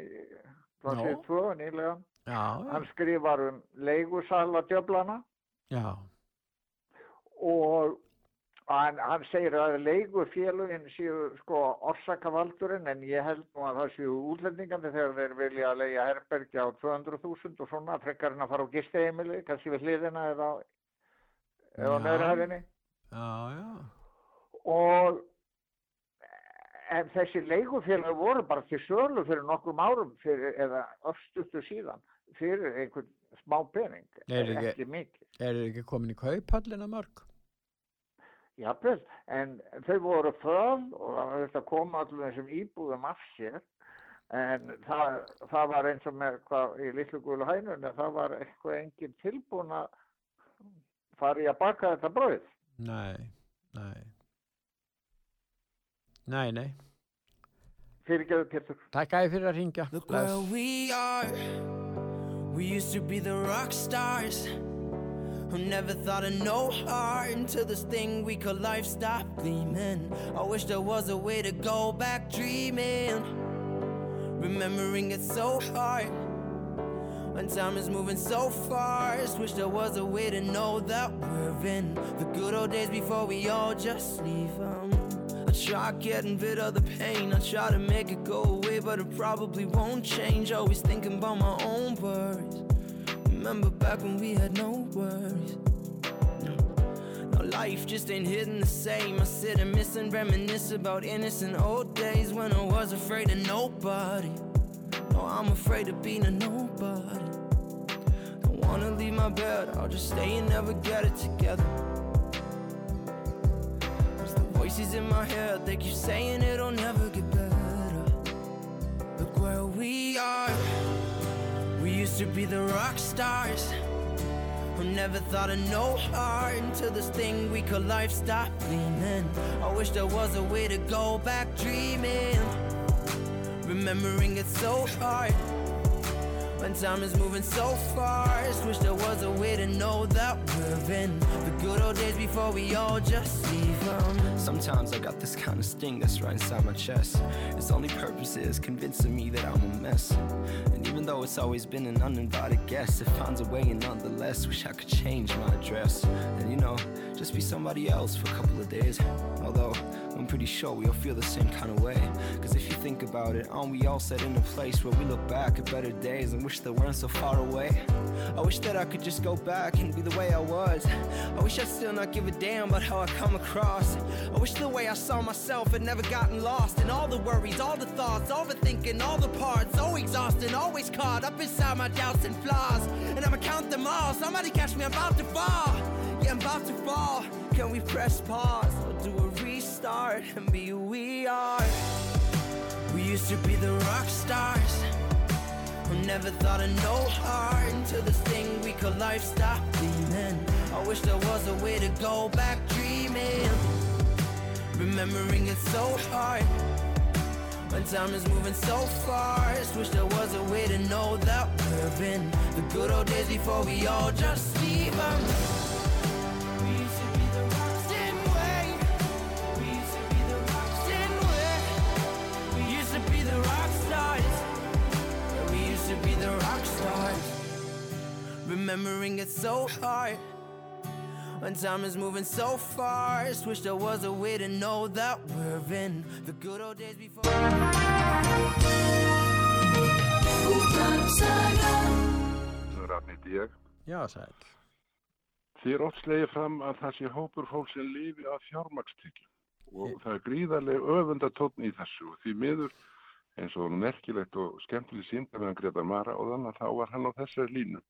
blasið Já. 2 nýlega. Já. Hann skrifar um leigusala djöflana Já. og hann, hann segir að leigufélugin séu sko orsakavaldurinn en ég held nú að það séu útlendingandi þegar þeir vilja að leigja herbergi á 200.000 og svona frekar en að fara á gisteheimili, kannski við hliðina eða, eða á hæðinni Já, já. og en þessi leigufélag voru bara til sölu fyrir nokkrum árum fyrir, eða öfstustu síðan fyrir einhvern smá pening Er ekki, ekki mikið er ekki komin í kauphallina mörg? Jafnvel, en þau voru föl og það var þetta að koma allir þessum íbúðum af sér en það, það var eins og með hvað í litlu gulu hænun það var eitthvað engin tilbúin að fara í að baka þetta brauð. Nei, nei. Nei, nei. Fyrirgeðu Pétur. Takk að fyrir að ringja. Look where we are. We used to be the rock stars who never thought of no heart until this thing we call life stopped gleaming. I wish there was a way to go back dreaming. Remembering it's so hard when time is moving so fast. Wish there was a way to know that we're in the good old days before we all just leave 'em. I try getting rid of the pain. I try to make it go away, but it probably won't change. Always thinking about my own worries. Remember back when we had no worries. Now life just ain't hitting the same. I sit and miss and reminisce about innocent old days when I was afraid of nobody. No, I'm afraid of being a nobody. Don't wanna leave my bed. I'll just stay and never get it together. There's the voices in my head. They keep saying it'll never get better. Look where we are. Used to be the rock stars who never thought of no heart until this thing we call life stopped gleaming. I wish there was a way to go back dreaming. Remembering it's so hard when time is moving so fast. Wish there was a way to know that we're in the good old days before we all just leave 'em. Sometimes I got this kind of sting that's right inside my chest. Its only purpose is convincing me that I'm a mess. And even though it's always been an uninvited guest, it finds a way and nonetheless wish I could change my address. And you know, just be somebody else for a couple of days. Although pretty sure we all feel the same kind of way. Cause if you think about it, aren't we all set in a place where we look back at better days and wish they weren't so far away? I wish that I could just go back and be the way I was. I wish I'd still not give a damn about how I come across. I wish the way I saw myself had never gotten lost in all the worries, all the thoughts, overthinking, all the parts. So exhausting, always caught up inside my doubts and flaws. And I'ma count them all. Somebody catch me, I'm about to fall. Yeah, I'm about to fall. Can we press pause or do a restart and be who we are? We used to be the rock stars who never thought of no heart until this thing we call life stopped gleaming. I wish there was a way to go back dreaming. Remembering it's so hard when time is moving so fast. Wish there was a way to know that we're in the good old days before we all just leave. Rock stars. Yeah, we used to be the rock stars. Remembering it's so hard when time is moving so fast. Wish there was a way to know that we're in the good old days before. Rafn heiti ég. Já, sæl. Því er oft slegið fram að það sé hópur fólk sem lifi af fjármakstekjum og það er gríðarlega öfundatónn í þessu og því miður eins og merkilegt og skemmtileg sínda meðan Gretar Mara og þannig að þá var hann á þessari línu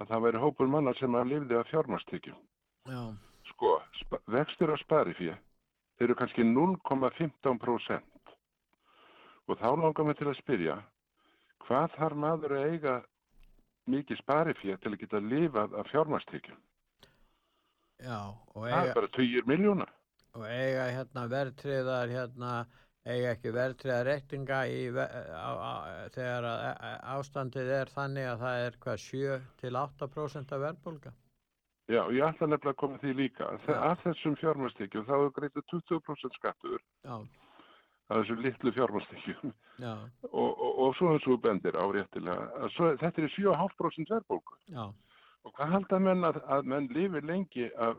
að það væri hópur manna sem að lifði af fjármakstekjum. Já. Sko, spa- vextir á sparifé, þeir eru kannski 0,15% og þá langar mig til að spyrja, hvað þarf maður að eiga mikið sparifé til að geta lifað af fjármastekjum? Já, og Það eiga, er bara 20 miljóna. og eiga hérna verðtriðar hérna eiga ekki verðtriða reikninga í, ve- á, á, þegar að, að ástandið er þannig að það er hvað 7 til 8% af verðbólga. Já, ég ætla nefnilega að koma að því líka. Þe Af þessum fjármastekjum þá er greitið 20% skattur Já, af þessum litlu fjármastekjum já, og, og, og svo þú bendir á réttilega. að Svo, þetta er 7,5% verðbólgu. já, Og hvað halda menn að, að menn lifi lengi af,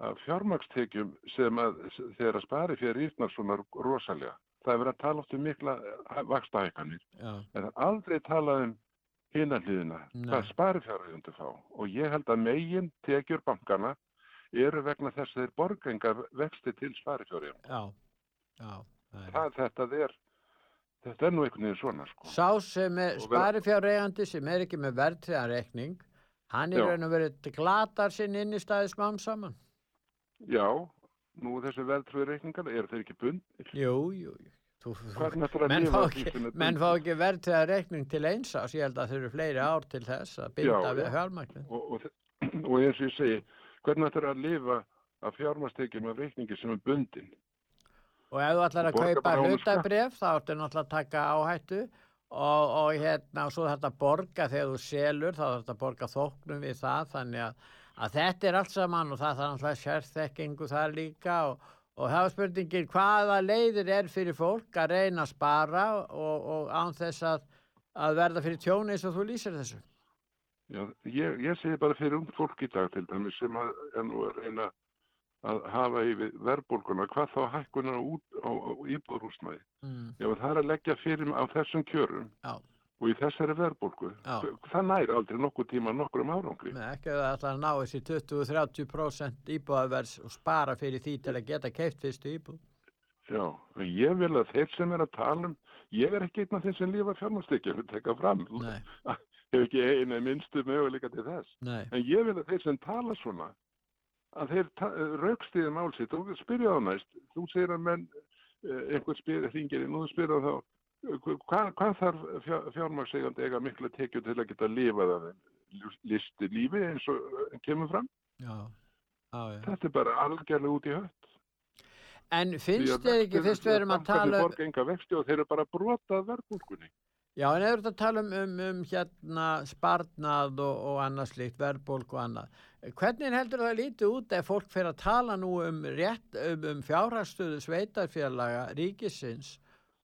af fjármakstekjum sem að þegar að spari fyrir rýrnar svona rosalega. Það er verið að tala oft um mikla vakstahækanir. En það er aldrei talað um hinna hliðina, Nei. hvað sparifjárhægjundu fá. Og ég held að megin tekjur bankana eru vegna þess að þeir borgenga vexti til sparifjárhægjum. Já, já. það er- Það, þetta er, þetta er nú einhvern veginn svona, sko. Sá sem er sparifjárreigandi sem er ekki með verðtriðan reikning, hann er raun og verið glatar sinn inn í staði smám saman. Já, nú þessi veldtröðu reikningar, eru þeir ekki bund? Jú, jú, jú. Þú, að menn fá ekki, er menn fá ekki verðtriðan reikning til eins ás, ég held að þau eru fleiri ár til þess að binda Já, við já. fjármagnið. Og, og, og eins og ég segi, hvernig ætlar að lifa af fjármastekjum af reikningi sem er bundin? Og ef þú ætlar að kaupa hlutabref, þá ertu náttúrulega að taka áhættu og, og hérna, og svo þetta borga þegar þú selur, þá þarf þetta að borga þóknum við það, þannig að, að þetta er allt saman og það þarf náttúrulega sérþekkingu þar líka og, og það var spurningin hvaða leiðir er fyrir fólk að reyna að spara og, og án þess að, að verða fyrir tjóni eins og þú lýsir þessu. Já, ég, ég segi bara fyrir ungt fólk í dag til dæmis sem að, er að reyna að hafa yfir verðbólguna, hvað þá hækkunar út á, á íbúðrúsnæði. Mm. Ef það er að leggja fyrir á þessum kjörum Já. Og í þessari verðbólgu, það næri aldrei nokkuð tíma nokkur um árangri. Nei, ekki að það ætla að ná þessi 20-30% íbúðavers og spara fyrir því til að geta keift fyrstu íbúð. Já, ég vil að þeir sem er að tala um, ég er ekki einn af þeim sem lifa fjármálstekja, við teka fram. Nei. Hef ekki eina minnstu möguleika til þess. Nei. En ég vil að þeir sem tala svona, að þeir raukstiði mál sitt og spyrja þá næst. Þú segir að menn, eh, einhver spyr, hringir inn og þú spyrja þá, eh, hvað, hvað þarf fjár, fjármálsegandi eiga mikla tekju til að geta lifað af þeim listi lífi eins og kemur fram? Já, já, já. Þetta er bara algjörlega út í hött. En finnst að þér ekki, fyrst við erum að tala um, þeir eru bara að brota verðbólkunni. já, en erum að tala um, um, um hérna sparnað og, og annað slíkt, verðbólk og annað. Hvernig heldur það lítið út ef fólk fyrir að tala nú um, um, um fjárhagstöðu sveitarfélaga ríkisins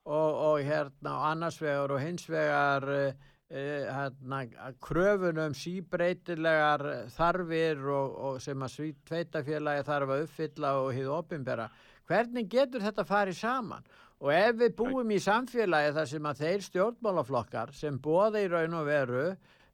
og, og hérna annars vegar og hins vegar uh, hérna, kröfunum síbreytilegar þarfir og, og sem að sveitafélagi þarf að uppfylla og hið opinbera. Hvernig getur þetta farið saman? Og ef við búum í samfélagi þar sem að þeir stjórnmálaflokkar sem bóða í raun og veru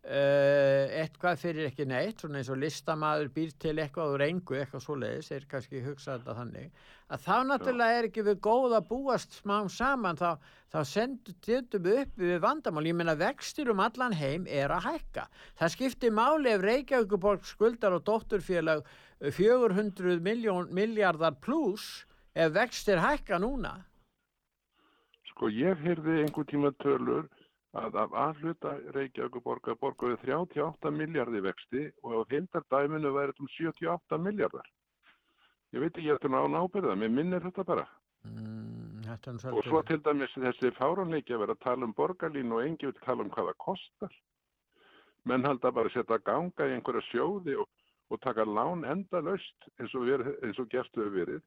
eitthvað fyrir ekki neitt, svona eins og listamaður býr til eitthvað úr engu, eitthvað svoleiðis, er kannski hugsað þetta þannig, að þá náttúrulega er ekki við góð að búast smám saman, þá, þá sendum við upp við vandamál. Ég meina vextir um allan heim er að hækka. Það skiptir máli ef Reykjavíkuborg skuldar og dótturfélag 400 miljón, miljardar pluss ef vextir hækka núna. Sko ég heyrði einhver tíma tölur að af aðhluta Reykjavík borgar borgaði 38 miljardi vexti og á heildardæminu væri þetta um 78 miljardar. Ég veit ekki eftir án ábyrða, mér minnir þetta bara. Mm, þetta nú Og svo til dæmis þessi fáránleiki að vera að tala um borgarlínu og engi vil tala um hvað það kostar. Menn halda bara að setja ganga í einhverja sjóði og, og taka lán enda löst eins og, og gerstu hefur verið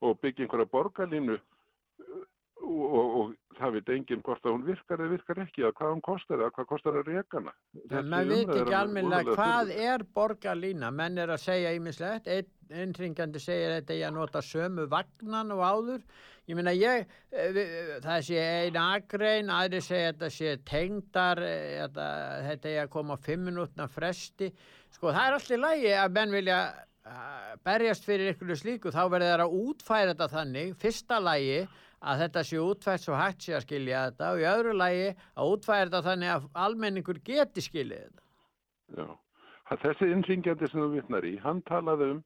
og byggja einhverja borgarlínu og, og, og það veit enginn hvort að hún virkar eða virkar ekki eða hvað hún kostar eða hvað kostar að reka hana. En maður veit ekki almennilega hvað er borgarlína, menn er að segja ímislegt, einn einringandi segir þetta ég að nota sömu vagnan og áður, ég meina ég, eh, það sé ein agrein, aðri segja þetta sé tengdar, eh, þetta, þetta ég að koma fimm minútna fresti, sko það er allt í lagi að menn vilja eh, berjast fyrir ykkur slíku, þá verður það að útfæra þetta þannig, fyrsta lagi að þetta sé útfært svo hægt sé að skilja þetta og í öðru lagi að útfæra þetta þannig að almenningur geti skiljið þetta. Já, að þessi innringjandi sem þú vitnar í, hann talaði um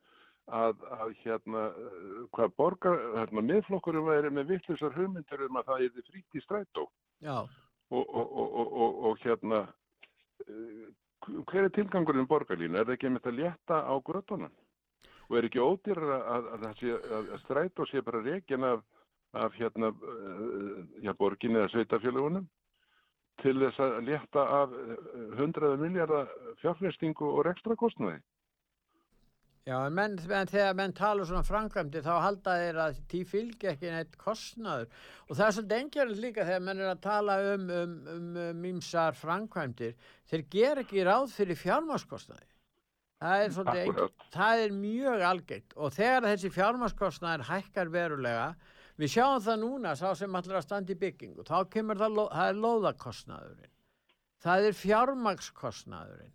að, að hérna, eh, hvað borgar, hérna, miðflokkurum væri með vittlusar hugmyndir um að það er frítt í strætó Já, og, og, og, og, og, og hérna, eh, hver er tilgangurinn borgarlínu? Er það ekki með að létta á grötunum? Og er ekki ódýrar að, að, að, strætó sé bara reikin af, af hérna, uh, já, borginni eða sveitafélagunum til þess að létta af hundraða miljardar fjárfestingu og rekstra kostnaði. Já, en menn, menn, þegar menn tala um svona framkvæmdi þá halda þeir að því fylgja ekki neitt kostnaður. Og það er svolítið engjörlega líka þegar menn er að tala um, um, um, um ýmsar framkvæmdir. Þeir ger ekki ráð fyrir fjármaskostnaði það er, svolítið það er mjög algengt. Og þegar þessi fjármaskostnaðir hækkar verulega við sjáum það núna, sá sem allir að standa í byggingu þá kemur það, það er lóðakostnaðurinn það er fjármakskostnaðurinn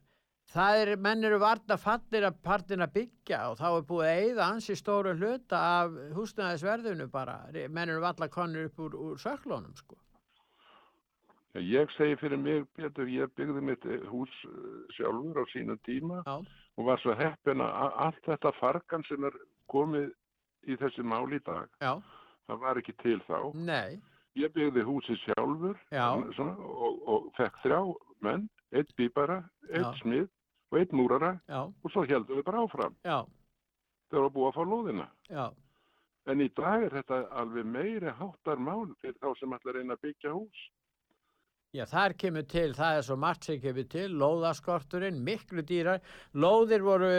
það er, menn eru varna fallir að partin að byggja og þá er búið að eyða ansi stóru hluta af húsnæðisverðinu bara, menn eru valla konur upp úr, úr söklónum sko. Já, Ég segi fyrir mig, Pétur, ég byggði mitt eh, hús eh, sjálfur á sínu tíma Já. og var svo heppin að allt þetta fargan sem er komið í þessi mál í dag, Já. Það var ekki til þá. Nei, Ég byggði húsið sjálfur Já. svona, og, og fekk þrjá menn, einn bíbara, einn Já. smið og einn múrara Já. og svo heldum við bara áfram. já, Það var búið að fá lóðina. já, En í dag er þetta alveg meiri háttar mál fyrir þá sem að reyna að byggja hús. já, þar kemur til, það er svo margt sem kemur til, lóðaskorturinn, miklu dýrar, lóðir voru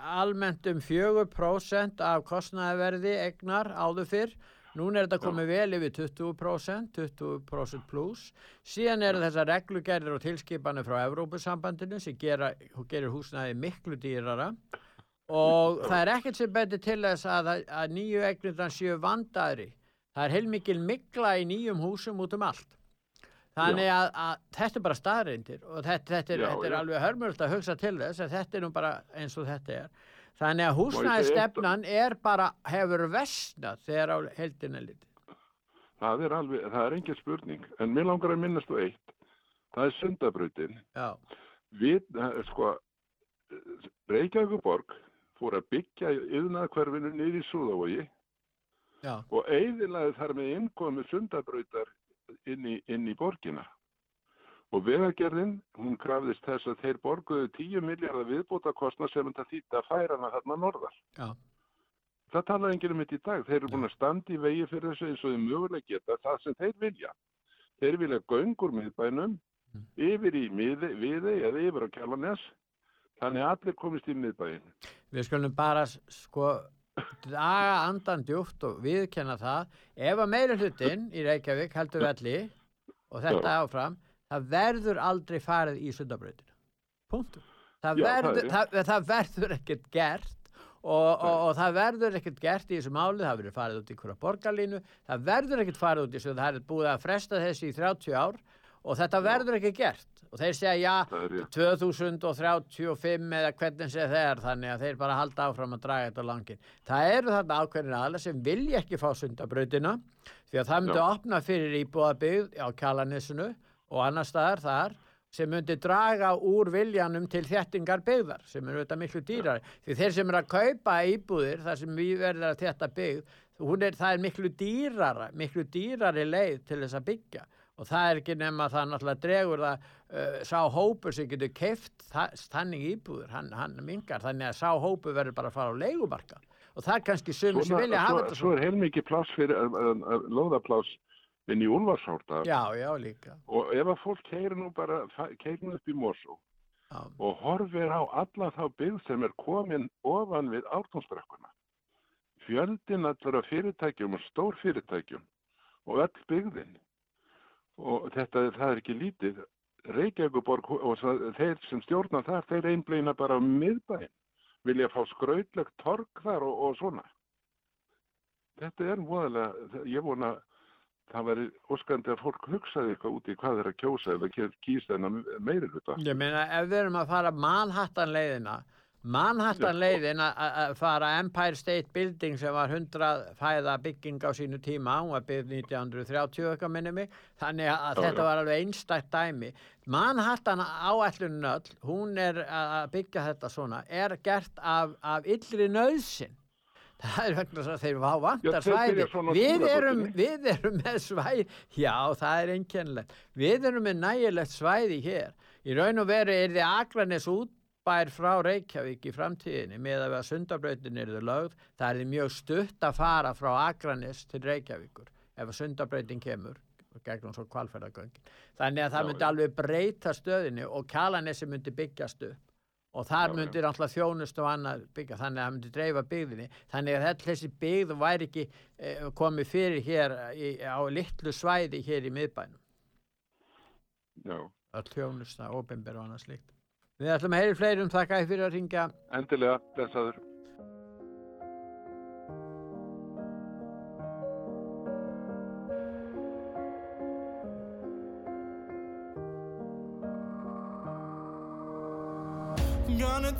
almennt um 4% af kostnæðaverði egnar áður fyrr, Núna er þetta komið vel yfir 20%, 20% pluss. Síðan eru þessar reglugerðir og tilskipanir frá Evrópusambandinu sem gera, gerir húsnæði miklu dýrara og það er ekkert sem betur til þess að, að nýju eignirna séu vandaðri. Það er heilmikil mikla í nýjum húsum út um allt. Þannig að, að þetta er bara staðreindir og þetta, þetta, er, Já, þetta er já. alveg hörmjöld að hugsa til þess að þetta er nú bara eins og þetta er. Þannig að húsnæðistefnan er bara, hefur vesnað þegar á heldina litið. Það er alveg, það er engin spurning. En mér langar að minnast þú eitt. Það er sundabrautin. Já. Við, sko, Reykjavíkuborg fór að byggja yðnaðkverfinu niður í Súðavogi Já. og eiðilaði þar með innkomi sundabrautar inn í, inn í borgina. Og vegagerðin, hún krafðist þess að þeir borguðu 10 miljardar viðbóta kostnað sem þetta þýtti að færa hana þarna norðar. Já. Það talar enginn um þetta í dag. Þeir eru búin að standa í vegi fyrir þessu eins og þau mögulega geta það sem þeir vilja. Þeir vilja göngur miðbænum yfir í miði, viði eða yfir á kjálanes þannig að allir komist í miðbæin. Við skulum bara sko draga andan djúpt og viðkenna það. Ef að meiri hlutin í Reykjavík heldur velli og þetta áfram, það verður aldrei farið í sundabrautina. Punktur. Það, Já, það er það, það verður ekkert gert og, og, og það verður ekkert gert í þessu máli, það verður farið út í hverja borgarlínu, það verður ekkert farið út í þessu, það er búið að fresta þessi í 30 ár og þetta verður ekki gert og þeir segja já 2035 eða hvernig sé þeir þannig að þeir bara halda áfram að draga þetta langin. Það eru þarna ákveðin aðla sem vilja ekki fá sundabrautina því að það myndi Já. opna fyrir íbúðabyggð á kjalanissinu og annar staðar þar sem myndi draga úr viljanum til þéttingar byggðar sem eru þetta miklu dýrari. Því þeir sem eru að kaupa íbúðir þar sem við verðum að þétta byggð, er, það er miklu dýrara, miklu dýrari leið til þess að byggja. Og það er ekki nema að það náttúrulega dregur það uh, sá hópur sem getur keift þannig íbúður, hann, hann mingar þannig að sá hópur verður bara að fara á leigumarka og það er kannski sumir sem vilja hafa þetta svo er heilmikið pláss fyrir uh, uh, uh, lóðapláss inn í Úlfarshórta Já, já, líka. og ef að fólk keirir nú bara keirir upp í Mosó Já. og horfir á alla þá byggð sem er komin ofan við ártónsbrekkuna fjöldin allra fyrirtækjum og stór fyrirtækjum og öll byggðin. Og þetta það er ekki lítið. Reykjavíkuborg og þeir sem stjórna þar þeir einblýna bara á miðbæinn. Vilja fá skrautlegt torg þar og, og svona. Þetta er voðalega ég vona það veri óskandi að fólk hugsaði eitthvað út í hvað að kjósa eða kýsa þennan meiri hluta Ég meina ef við erum að fara Manhattan leiðina Manhattan leiðin að- fara Empire State Building sem var 100 fæða bygging á sínu tíma hún var byggð 1930 eitthvað minni mig. Þannig að Já, þetta já. var alveg einstætt dæmi. Manhattan áætlunin öll hún er að að byggja þetta svona er gert af, af illri nöðsin Það er vegna þess að þeir vantar svæði. Við erum, við erum með svæði, já það er einkennilegt. Við erum með nægilegt svæði hér. Í raun og veru er þið Akranes útbær frá Reykjavík í framtíðinni með að sundabrautin er þið lögð. Það er þið mjög stutt að fara frá Akranes til Reykjavíkur ef að sundabreyting kemur gegnum svo kvalferðagöngin. Þannig að það myndi alveg breyta stöðinni og Kjalanesi myndi byggjast upp og þar Já, já. myndi náttúrulega þjónust og annað byggja, þannig að það myndi dreifa byggðinni. Þannig að þetta þessi byggð væri ekki eh, komið fyrir hér í, á litlu svæði hér í miðbænum. Já, Öll þjónusta, óbember og annað slíkt. Við ætlum að heyri fleiri um þakka fyrir að ringja. endilega, blessaður.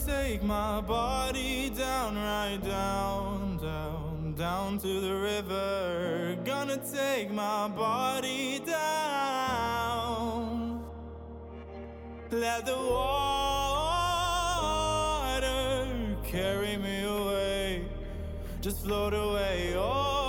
Take my body down, right down, down, down to the river. Gonna take my body down. Let the water carry me away, just float away. Oh.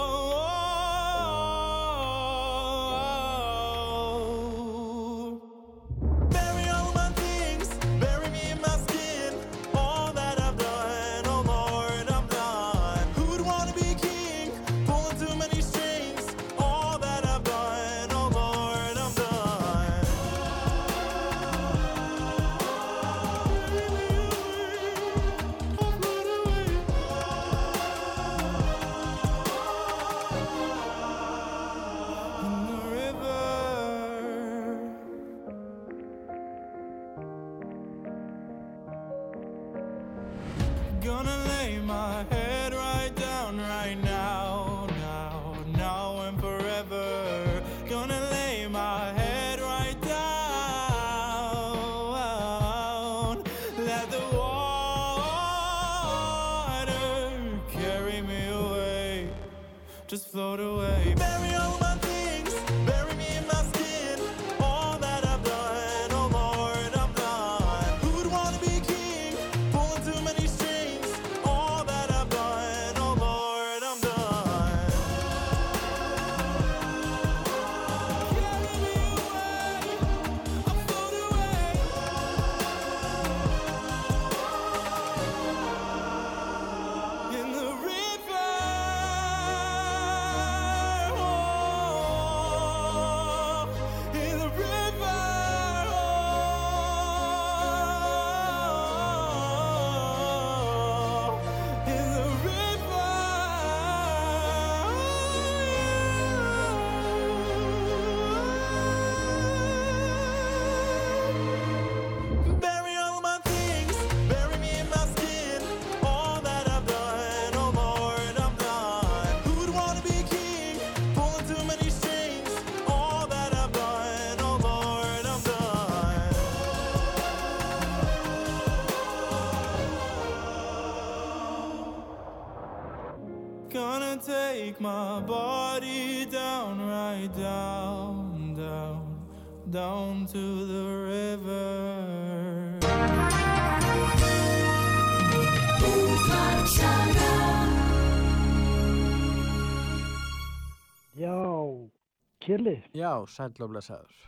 Já, sæll og blessaður.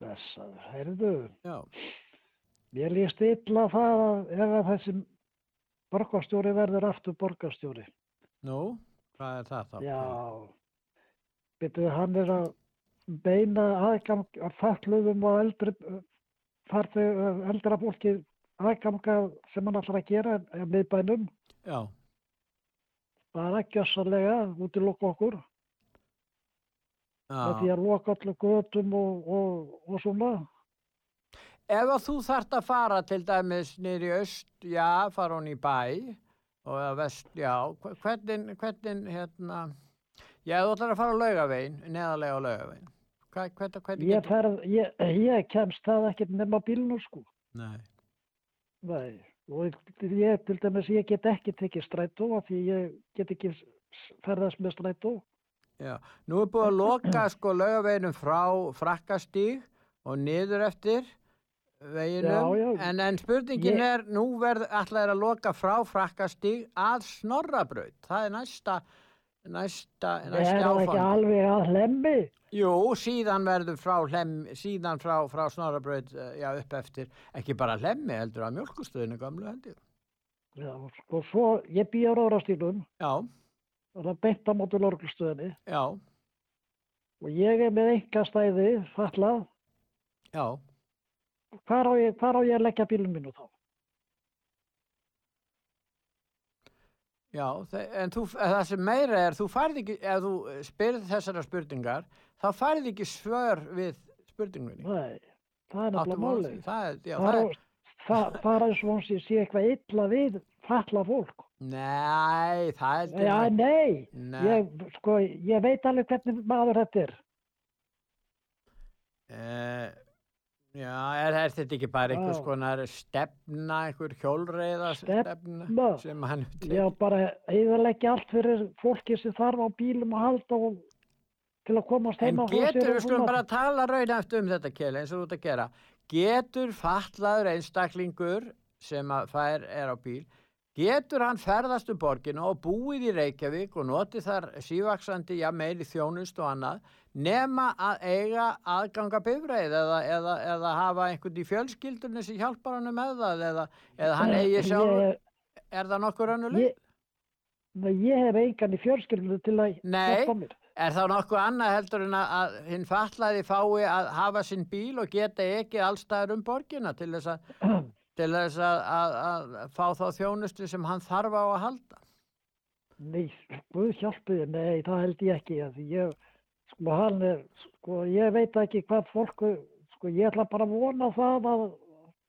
Blessaður, heyrðu. Já. Mér líst illa það að ef að þessi borgarstjóri verður aftur borgarstjóri. Nú, hvað er það þá? Já, betur hann er að beina aðgang að falluðum og eldri farþeg, eldra fólki aðganga sem hann ætlar að gera á miðbænum. Já. Bara gjössalega út í loka okkur. Með því að loka allir götum og, og, og svona. Ef að þú þart að fara til dæmis í öst, já, fara hún í bæ og að vest, já, hve- hvernig, hvernig, hérna, já, þú ætlar að fara á laugavegin, neðarlega á laugavegin. Hvernig, hvernig Ég, ferð, ég, ég kemst það ekkert nema bílnum sko. Nei. Nei. Og ég til dæmis, ég get ekki tekið strætó af því ég get ekki ferðast með strætó. Já, nú er búið að loka sko laugaveginum frá frakkastíg og niður eftir veginum, Já, já. En, en spurningin Ég- er, nú verð allar að loka frá frakkastíg að snorrabraut, það er næsta, næsta, Er næsta það ekki áfang. alveg að hlemmi? Jú, síðan verður frá hlem, síðan frá, frá snorrabraut, eh, já, upp eftir, ekki bara hlemmi, heldur að mjölkustöðinu gamlu heldur. Já, og svo, ég bý á Rórastílum. Já. Það er beint á móti lorglustöðinni Já, og ég er með enga stæði fallað, já. hvar á ég, hvar á ég að leggja bílum mínu þá? Já, en þú, það sem meira er, þú færð ekki, ef þú spyrð þessara spurningar, þá færð ekki svör við spurningunni. Nei, það er málið. því? Það er, það, það er, það, það er eins og hún sé, sé eitthvað illa við falla fólk. Nei, það er... Já, nei, Nei. Ég, sko, ég veit alveg hvernig maður þetta er. Uh, já, er, er þetta ekki bara einhvers konar stefna, einhver hjólreiða Stefna. sem hann Já, bara eðalegja allt fyrir fólki sem þarf á bílum að halda og til að komast En heima og sér getur, við og skulum bara tala raunæft um þetta keli eins og þú ert að gera. Getur fatlaður einstaklingur sem að fær er á bíl, getur hann ferðast um borginu og búið í Reykjavík og notið þar sívaksandi, já meiri þjónust og annað, nema að eiga aðganga bifreið eða, eða, eða hafa einhvern í fjölskyldunni sem hjálpar hann með það eða, eða hann eigi sjálf, Ég, er það nokkur önnuleg? ég, nei, ég hef engan í fjölskyldinu til að hjálpa mér. er þá nokkuð annað heldur en að, hinn fatlaði fái að hafa sinn bíl og geta ekki allstaðar um borgina til þess að, til þess að, að, að fá þá þjónustu sem hann þarf á að halda. Nei, Guð hjálpi þér, nei, það held ég ekki. ég, sko, er, sko, ég veit ekki hvað fólk, sko, ég ætla bara að vona það að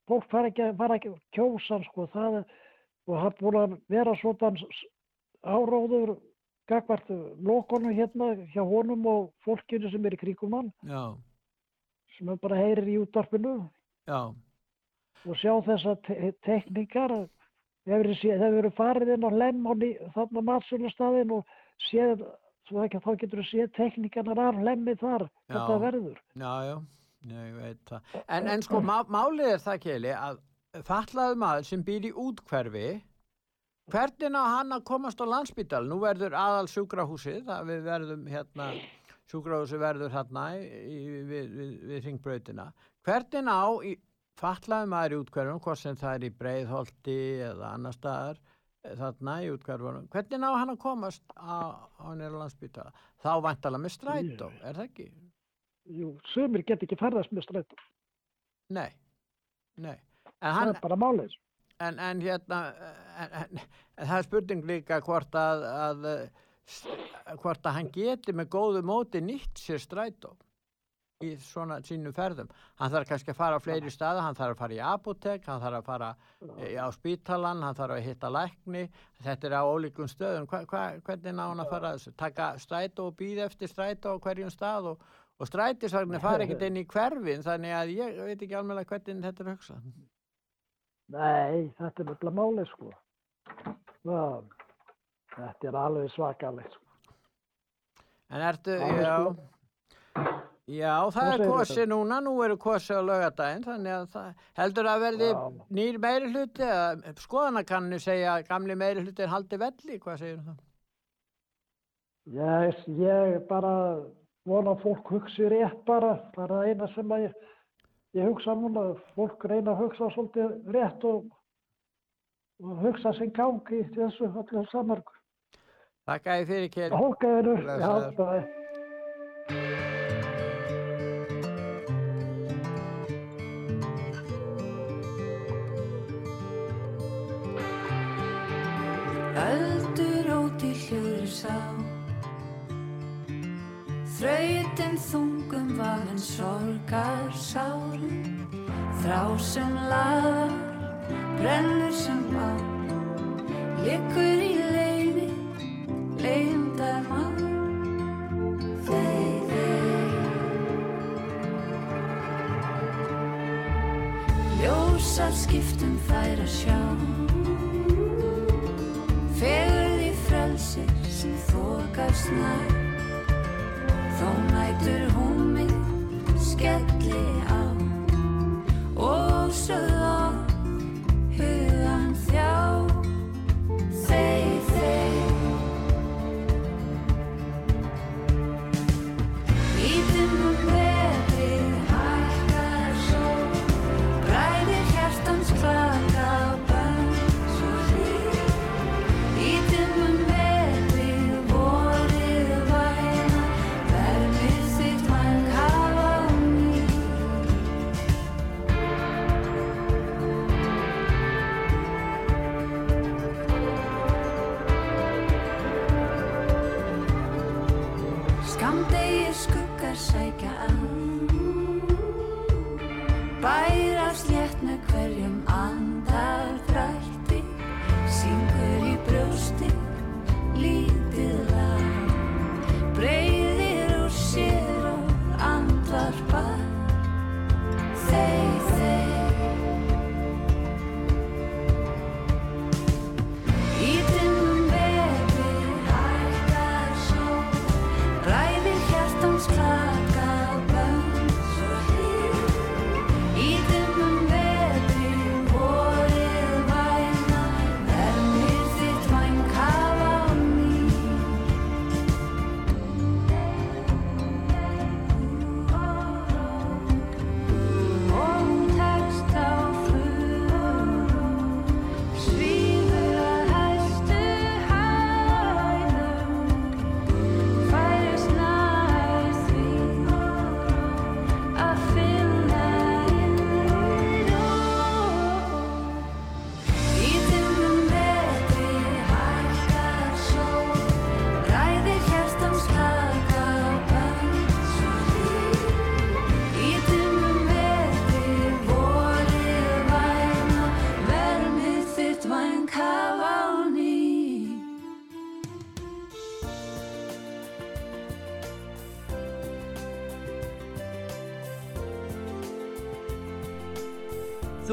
fólk fara ekki, ekki að kjósa, sko, það og hann búin að vera svona áróður gagvart lokonu hérna hjá honum og fólkinu sem er í Já, sem bara heyrir í útdarpinu já, og sjá þessa te tekníkar það hefur verið farið inn á lem ný, þarna matsölustafinn og séð ekki, þá getur þú séð tekníkarnar af lemmi þar það verður já, já. En, en sko, má, málið er það, Keli, að fatlaður maður sem býr í útkverfi, hvernig á hann að komast á landsbítal? Nú verður aðal sjúkrahúsið, það við verðum hérna, sjúkrahúsið verður hérna í, við, við, við ringbrautina. Hvernig á í, fatlaður maður í útkverfum, hvort sem það er í Breiðholti eða annar staðar, eh, þarna í útkverfunum, hvernig á hann að komast á, á nýra landsbítala? Þá vantala með strætó, er það ekki? Jú, sumir get ekki ferðast með strætó Nei, nei. En það hann, er bara málið en, en hérna, en, en, það er spurning líka hvort að, að eh, hvort að hann geti með góðu móti nýtt sér strætó í svona sínu ferðum. Hann þarf kannski að fara á fleiri staða, hann þarf að fara í apotek, hann þarf að fara eh, á spítalan, hann þarf að hitta lækni, þetta er á ólíkum stöðum. Hva, hva, hvernig ná hann að fara að? Taka strætó og býða eftir strætó á hverjum stað og, og strætisvagnir fara ekkert inn í hverfin, þannig að ég veit ekki alveg hvernig þetta er hugsað. Nei, þetta er nefnilega málið sko Já, þetta er alveg svakalegt sko. En ertu, er já, sko- já, það er kosi núna, nú eru kosi á laugadaginn, þannig að það heldur að verði Já. nýr meiri hluti, eða skoðanakannu segja að gamli meiri hluti er haldi velli, hvað segir það? Ég, ég bara vona að fólk hugsi rétt bara, bara eina sem að ég, ég hugsa núna, fólk reyna að hugsa svolítið rétt og, og hugsa sinn gang í þessu öllu samargu. Þakka ég fyrir kér. Hókaðinu, já, Blessaður. bara. Þungum vagn sorgar sárum Þrá sem lagar, brennur sem á Liggur í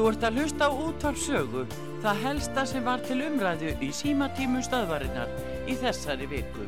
Þú ert að hlusta á útvarpsögu, það helsta sem var til umræðu í símatímu stöðvarinnar í þessari viku.